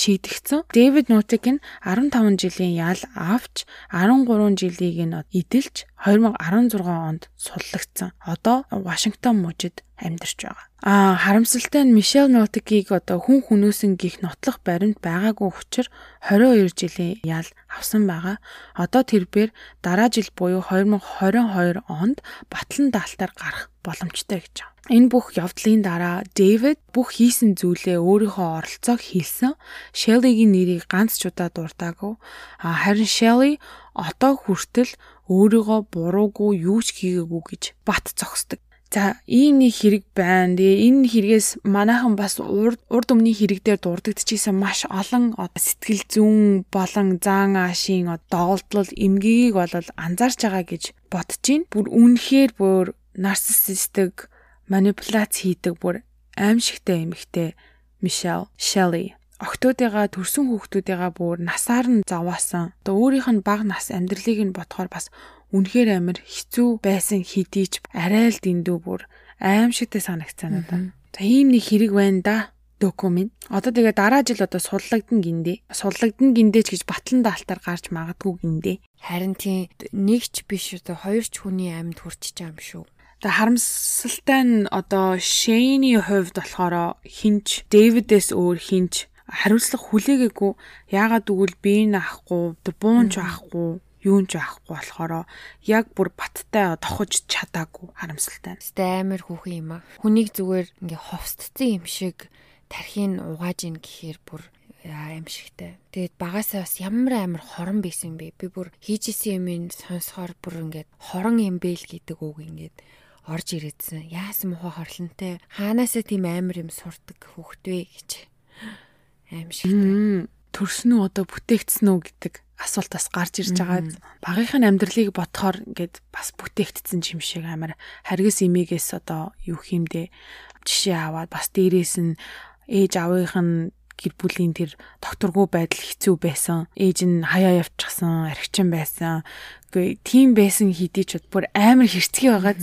шийдэгцэн. Дэвид Нутик нь 15 жилийн ял авч 13 жилийг нь эдэлж 2016 онд суллагдсан. Одоо Вашингтон мужид амьдарч байгаа. А харамсалтай нь Мишель Нотикийг одоо хүн хүнөөсөн гих нотлох баримт байгаагүй учраас 22 жилийн ял авсан байгаа. Одоо тэрээр дараа жил буюу 2022 онд батлан даалтаар гарах боломжтой гэж байна. Энэ бүх явдлын дараа Дэвид бүх хийсэн зүйлээ өөрийнхөө оролцоог хэлсэн. Шеллигийн нэрийг ганц ч удаа дуртаагүй. Харин Шелли одоо хүртэл өөрийгөө буруугүй юу ч хийгээгүй гэж бат зогсдог. За ийм нэг хэрэг байна. Тэгээ энэ хэрэгээс манайхан бас урд урд өмнө хэрэг дээр дурддагчижсэн маш олон сэтгэл зүүн болон заан аашийн доголдол эмгэгийг бол анзаарч байгаа гэж бодож байна. Бүр үнэхээр бүр нарциссистик манипуляц хийдэг бүр аимшигтай эмэгтэй Мишель Шелли октоодыгаа төрсэн хүүхдүүдийгаа бүр насаар нь заваасан. Одоо өөрийнх нь бага нас амьдралыг нь ботхоор бас үнэхээр амар хэцүү байсан хэдий ч арай л дэндүү бүр аимшигтай санагцсан надад. За ийм нэг хэрэг байна да документ. Одоо тэгээ дараа жил одоо суллагдсан гиндэ. Суллагдсан гиндэж гэж батлан даалтаар гарч магадгүй гиндэ. Харин тийм нэг ч биш одоо хоёр ч хүний амьд хүрчиж байгаа юм шүү. Тэгээ харамсалтай нь одоо Шэйний хувьд болохоор хинч Дэвидээс өөр хинч хариуцлага хүлээгээгүй. Яагаад гэвэл би энэ ахгүй, буунч ахгүй юунч байхгүй болохоор яг бүр баттай тохож чадаагүй харамсалтай. Тэ амар хүүхэн юм а. Хүнийг зүгээр ингээ ховстцсан юм шиг тархийн угааж ийн гэхээр бүр аимшигтай. Тэгээд багасаа бас ямар амар хорон байсан бэ? Би бүр хийжсэн юм сонсохоор бүр ингээд хорон юм бэ л гэдэг үг ингээд орж ирээдсэн. Яасан муха хорлонтой. Хаанаасаа тийм амар юм сурдаг хүүхдвэ гэж аимшигтай. төрсөн үү одоо бүтээгдсэн үү гэдэг асуулт бас гарч ирж байгаа. Багийнхын амьдралыг бодохоор ингээд бас бүтээгдсэн юм шиг амар харгас имигээс одоо юу хиймдээ жишээ аваад бас дээрээс нь ээж аавынх нь гэр бүлийн тэр докторгүй байдал хэцүү байсан. Ээж нь хаяа явчихсан, архичин байсан. Үгүй тийм байсан хэдий ч бүр амар хэрцгий байгаа.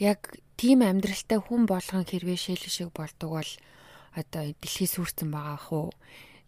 Яг тийм амьдралтай хүн болгон хэрвээ шил шиг болдог бол одоо дэлхий сүрцэн байгаа хөө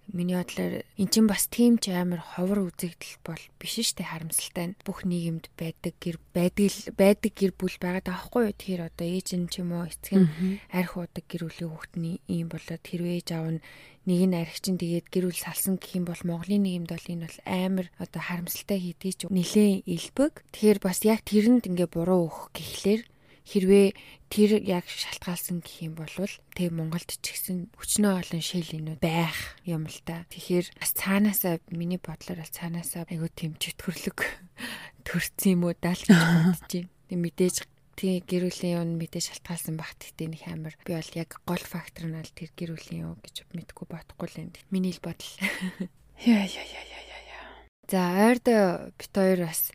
Миний бодлоор эн чинь бас тийм ч амар ховор үзэгдэл бол биш штэ харамсалтай бүх нийгэмд байдаг гэр байдаг байдаг гэр бүл байгаа даахгүй юу? Тэгэхээр одоо ээж нь ч юм уу эцэг нь арх удаг гэр бүлийн хүүхдний ийм болоод хэрвээ ээж аав нь нэг нь архичин тэгээд гэр бүл салсан гэх юм бол Монголын нийгэмд бол энэ бол амар одоо харамсалтай хийдий ч нилээн илбэг. Тэгэхээр бас яг тэрэнд ингээ буруу өгөх гэхлээр хэрвээ тэр яг шалтгаалсан гэх юм бол тэг Монголд ч гэсэн хүчнөө олон шилэнүүд байх юм л та. Тэгэхээр бас цаанаасаа миний бодлоор бол цаанаасаа айгуу тийм чөтгөрлөг төрсөн юм уу даа л гэж бодож байна. Тэг мэдээж тий гэрүүлийн юм мэдээ шалтгаалсан багт гэдэг нэг амар би бол яг гол фактор нь бол тэр гэрүүлийн юу гэж мэдгүй бодохгүй л юм. Миний л бодол. Яа яа яа яа яа. За ойрд бит хоёр бас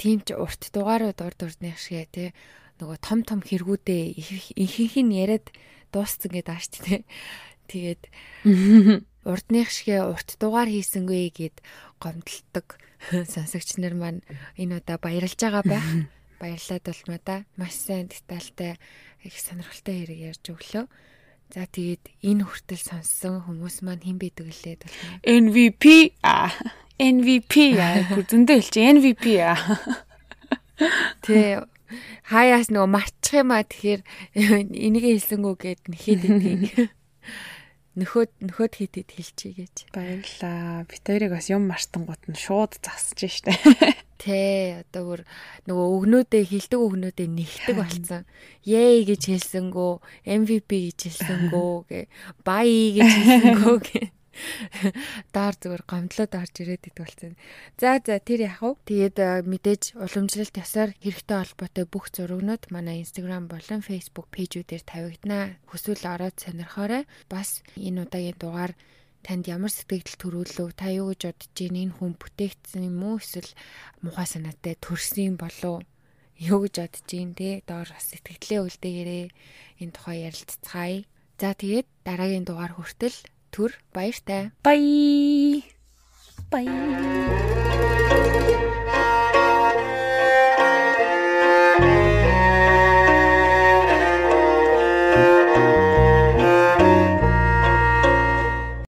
тийм ч урт дугаарууд урд урдных шиг тий нөгөө том том хэрэгүүдээ ихэнх нь яриад дууссан гэдэг ааш тий. Тэгээд урдных шигэ урт дугаар хийсэнгүй гэд гомдлдог сонсогч нар маань энэ удаа баярлж байгаа байх. Баярлаад болмоо да. Маш сайн детальтай их сонирхолтой хэрэг ярьж өглөө. За тэгээд энэ хүртэл сонссон хүмүүс маань хэн байдаг лээ бол MVP а MVP а зөндөө хэлчих MVP а. Тэ хаяас нөгөө марчих юм а тэгэхээр энийг хэлсэнгүү гэд нэхэд идэв. Нөхөд нөхөд хийдэд хэлчихье гэж. Баярлаа. Бит хоёрыг бас юм мартангууд нь шууд засаж штэ. Тэ одоо бүр нөгөө өгнөөдөө хилдэг өгнөөдөө нэгдэг болсон. Yay гэж хэлсэнгөө, MVP гэж хэлсэнгөө гэ, bye гэж хэлсэнгөө гэ. Даар зүгээр гомдлоод орж ирээд идэх болсон. За за тэр яах вэ? Тэгээд э, мэдээж уламжлалт ясаар хэрэгтэй холбоотой бүх зурагнууд манай Instagram болон Facebook пэйжүүдээр тавигданаа. Хүсвэл ороод сонирхоорой. Бас энэ удаагийн дугаар танд ямар сэтгэл төрүүлв? Та юу гэж бодож байна? Энэ хүн бүтээгдсэн юм уу? Эсвэл мухаа санаатай төрсөн болов? Юу гэж бодож байна те? Доор бас сэтгэлээ үлдээгээрээ энэ тухай ярилцгаая. За тэгээд дараагийн дугаар хүртэл төр баяртай. Bye. Bye.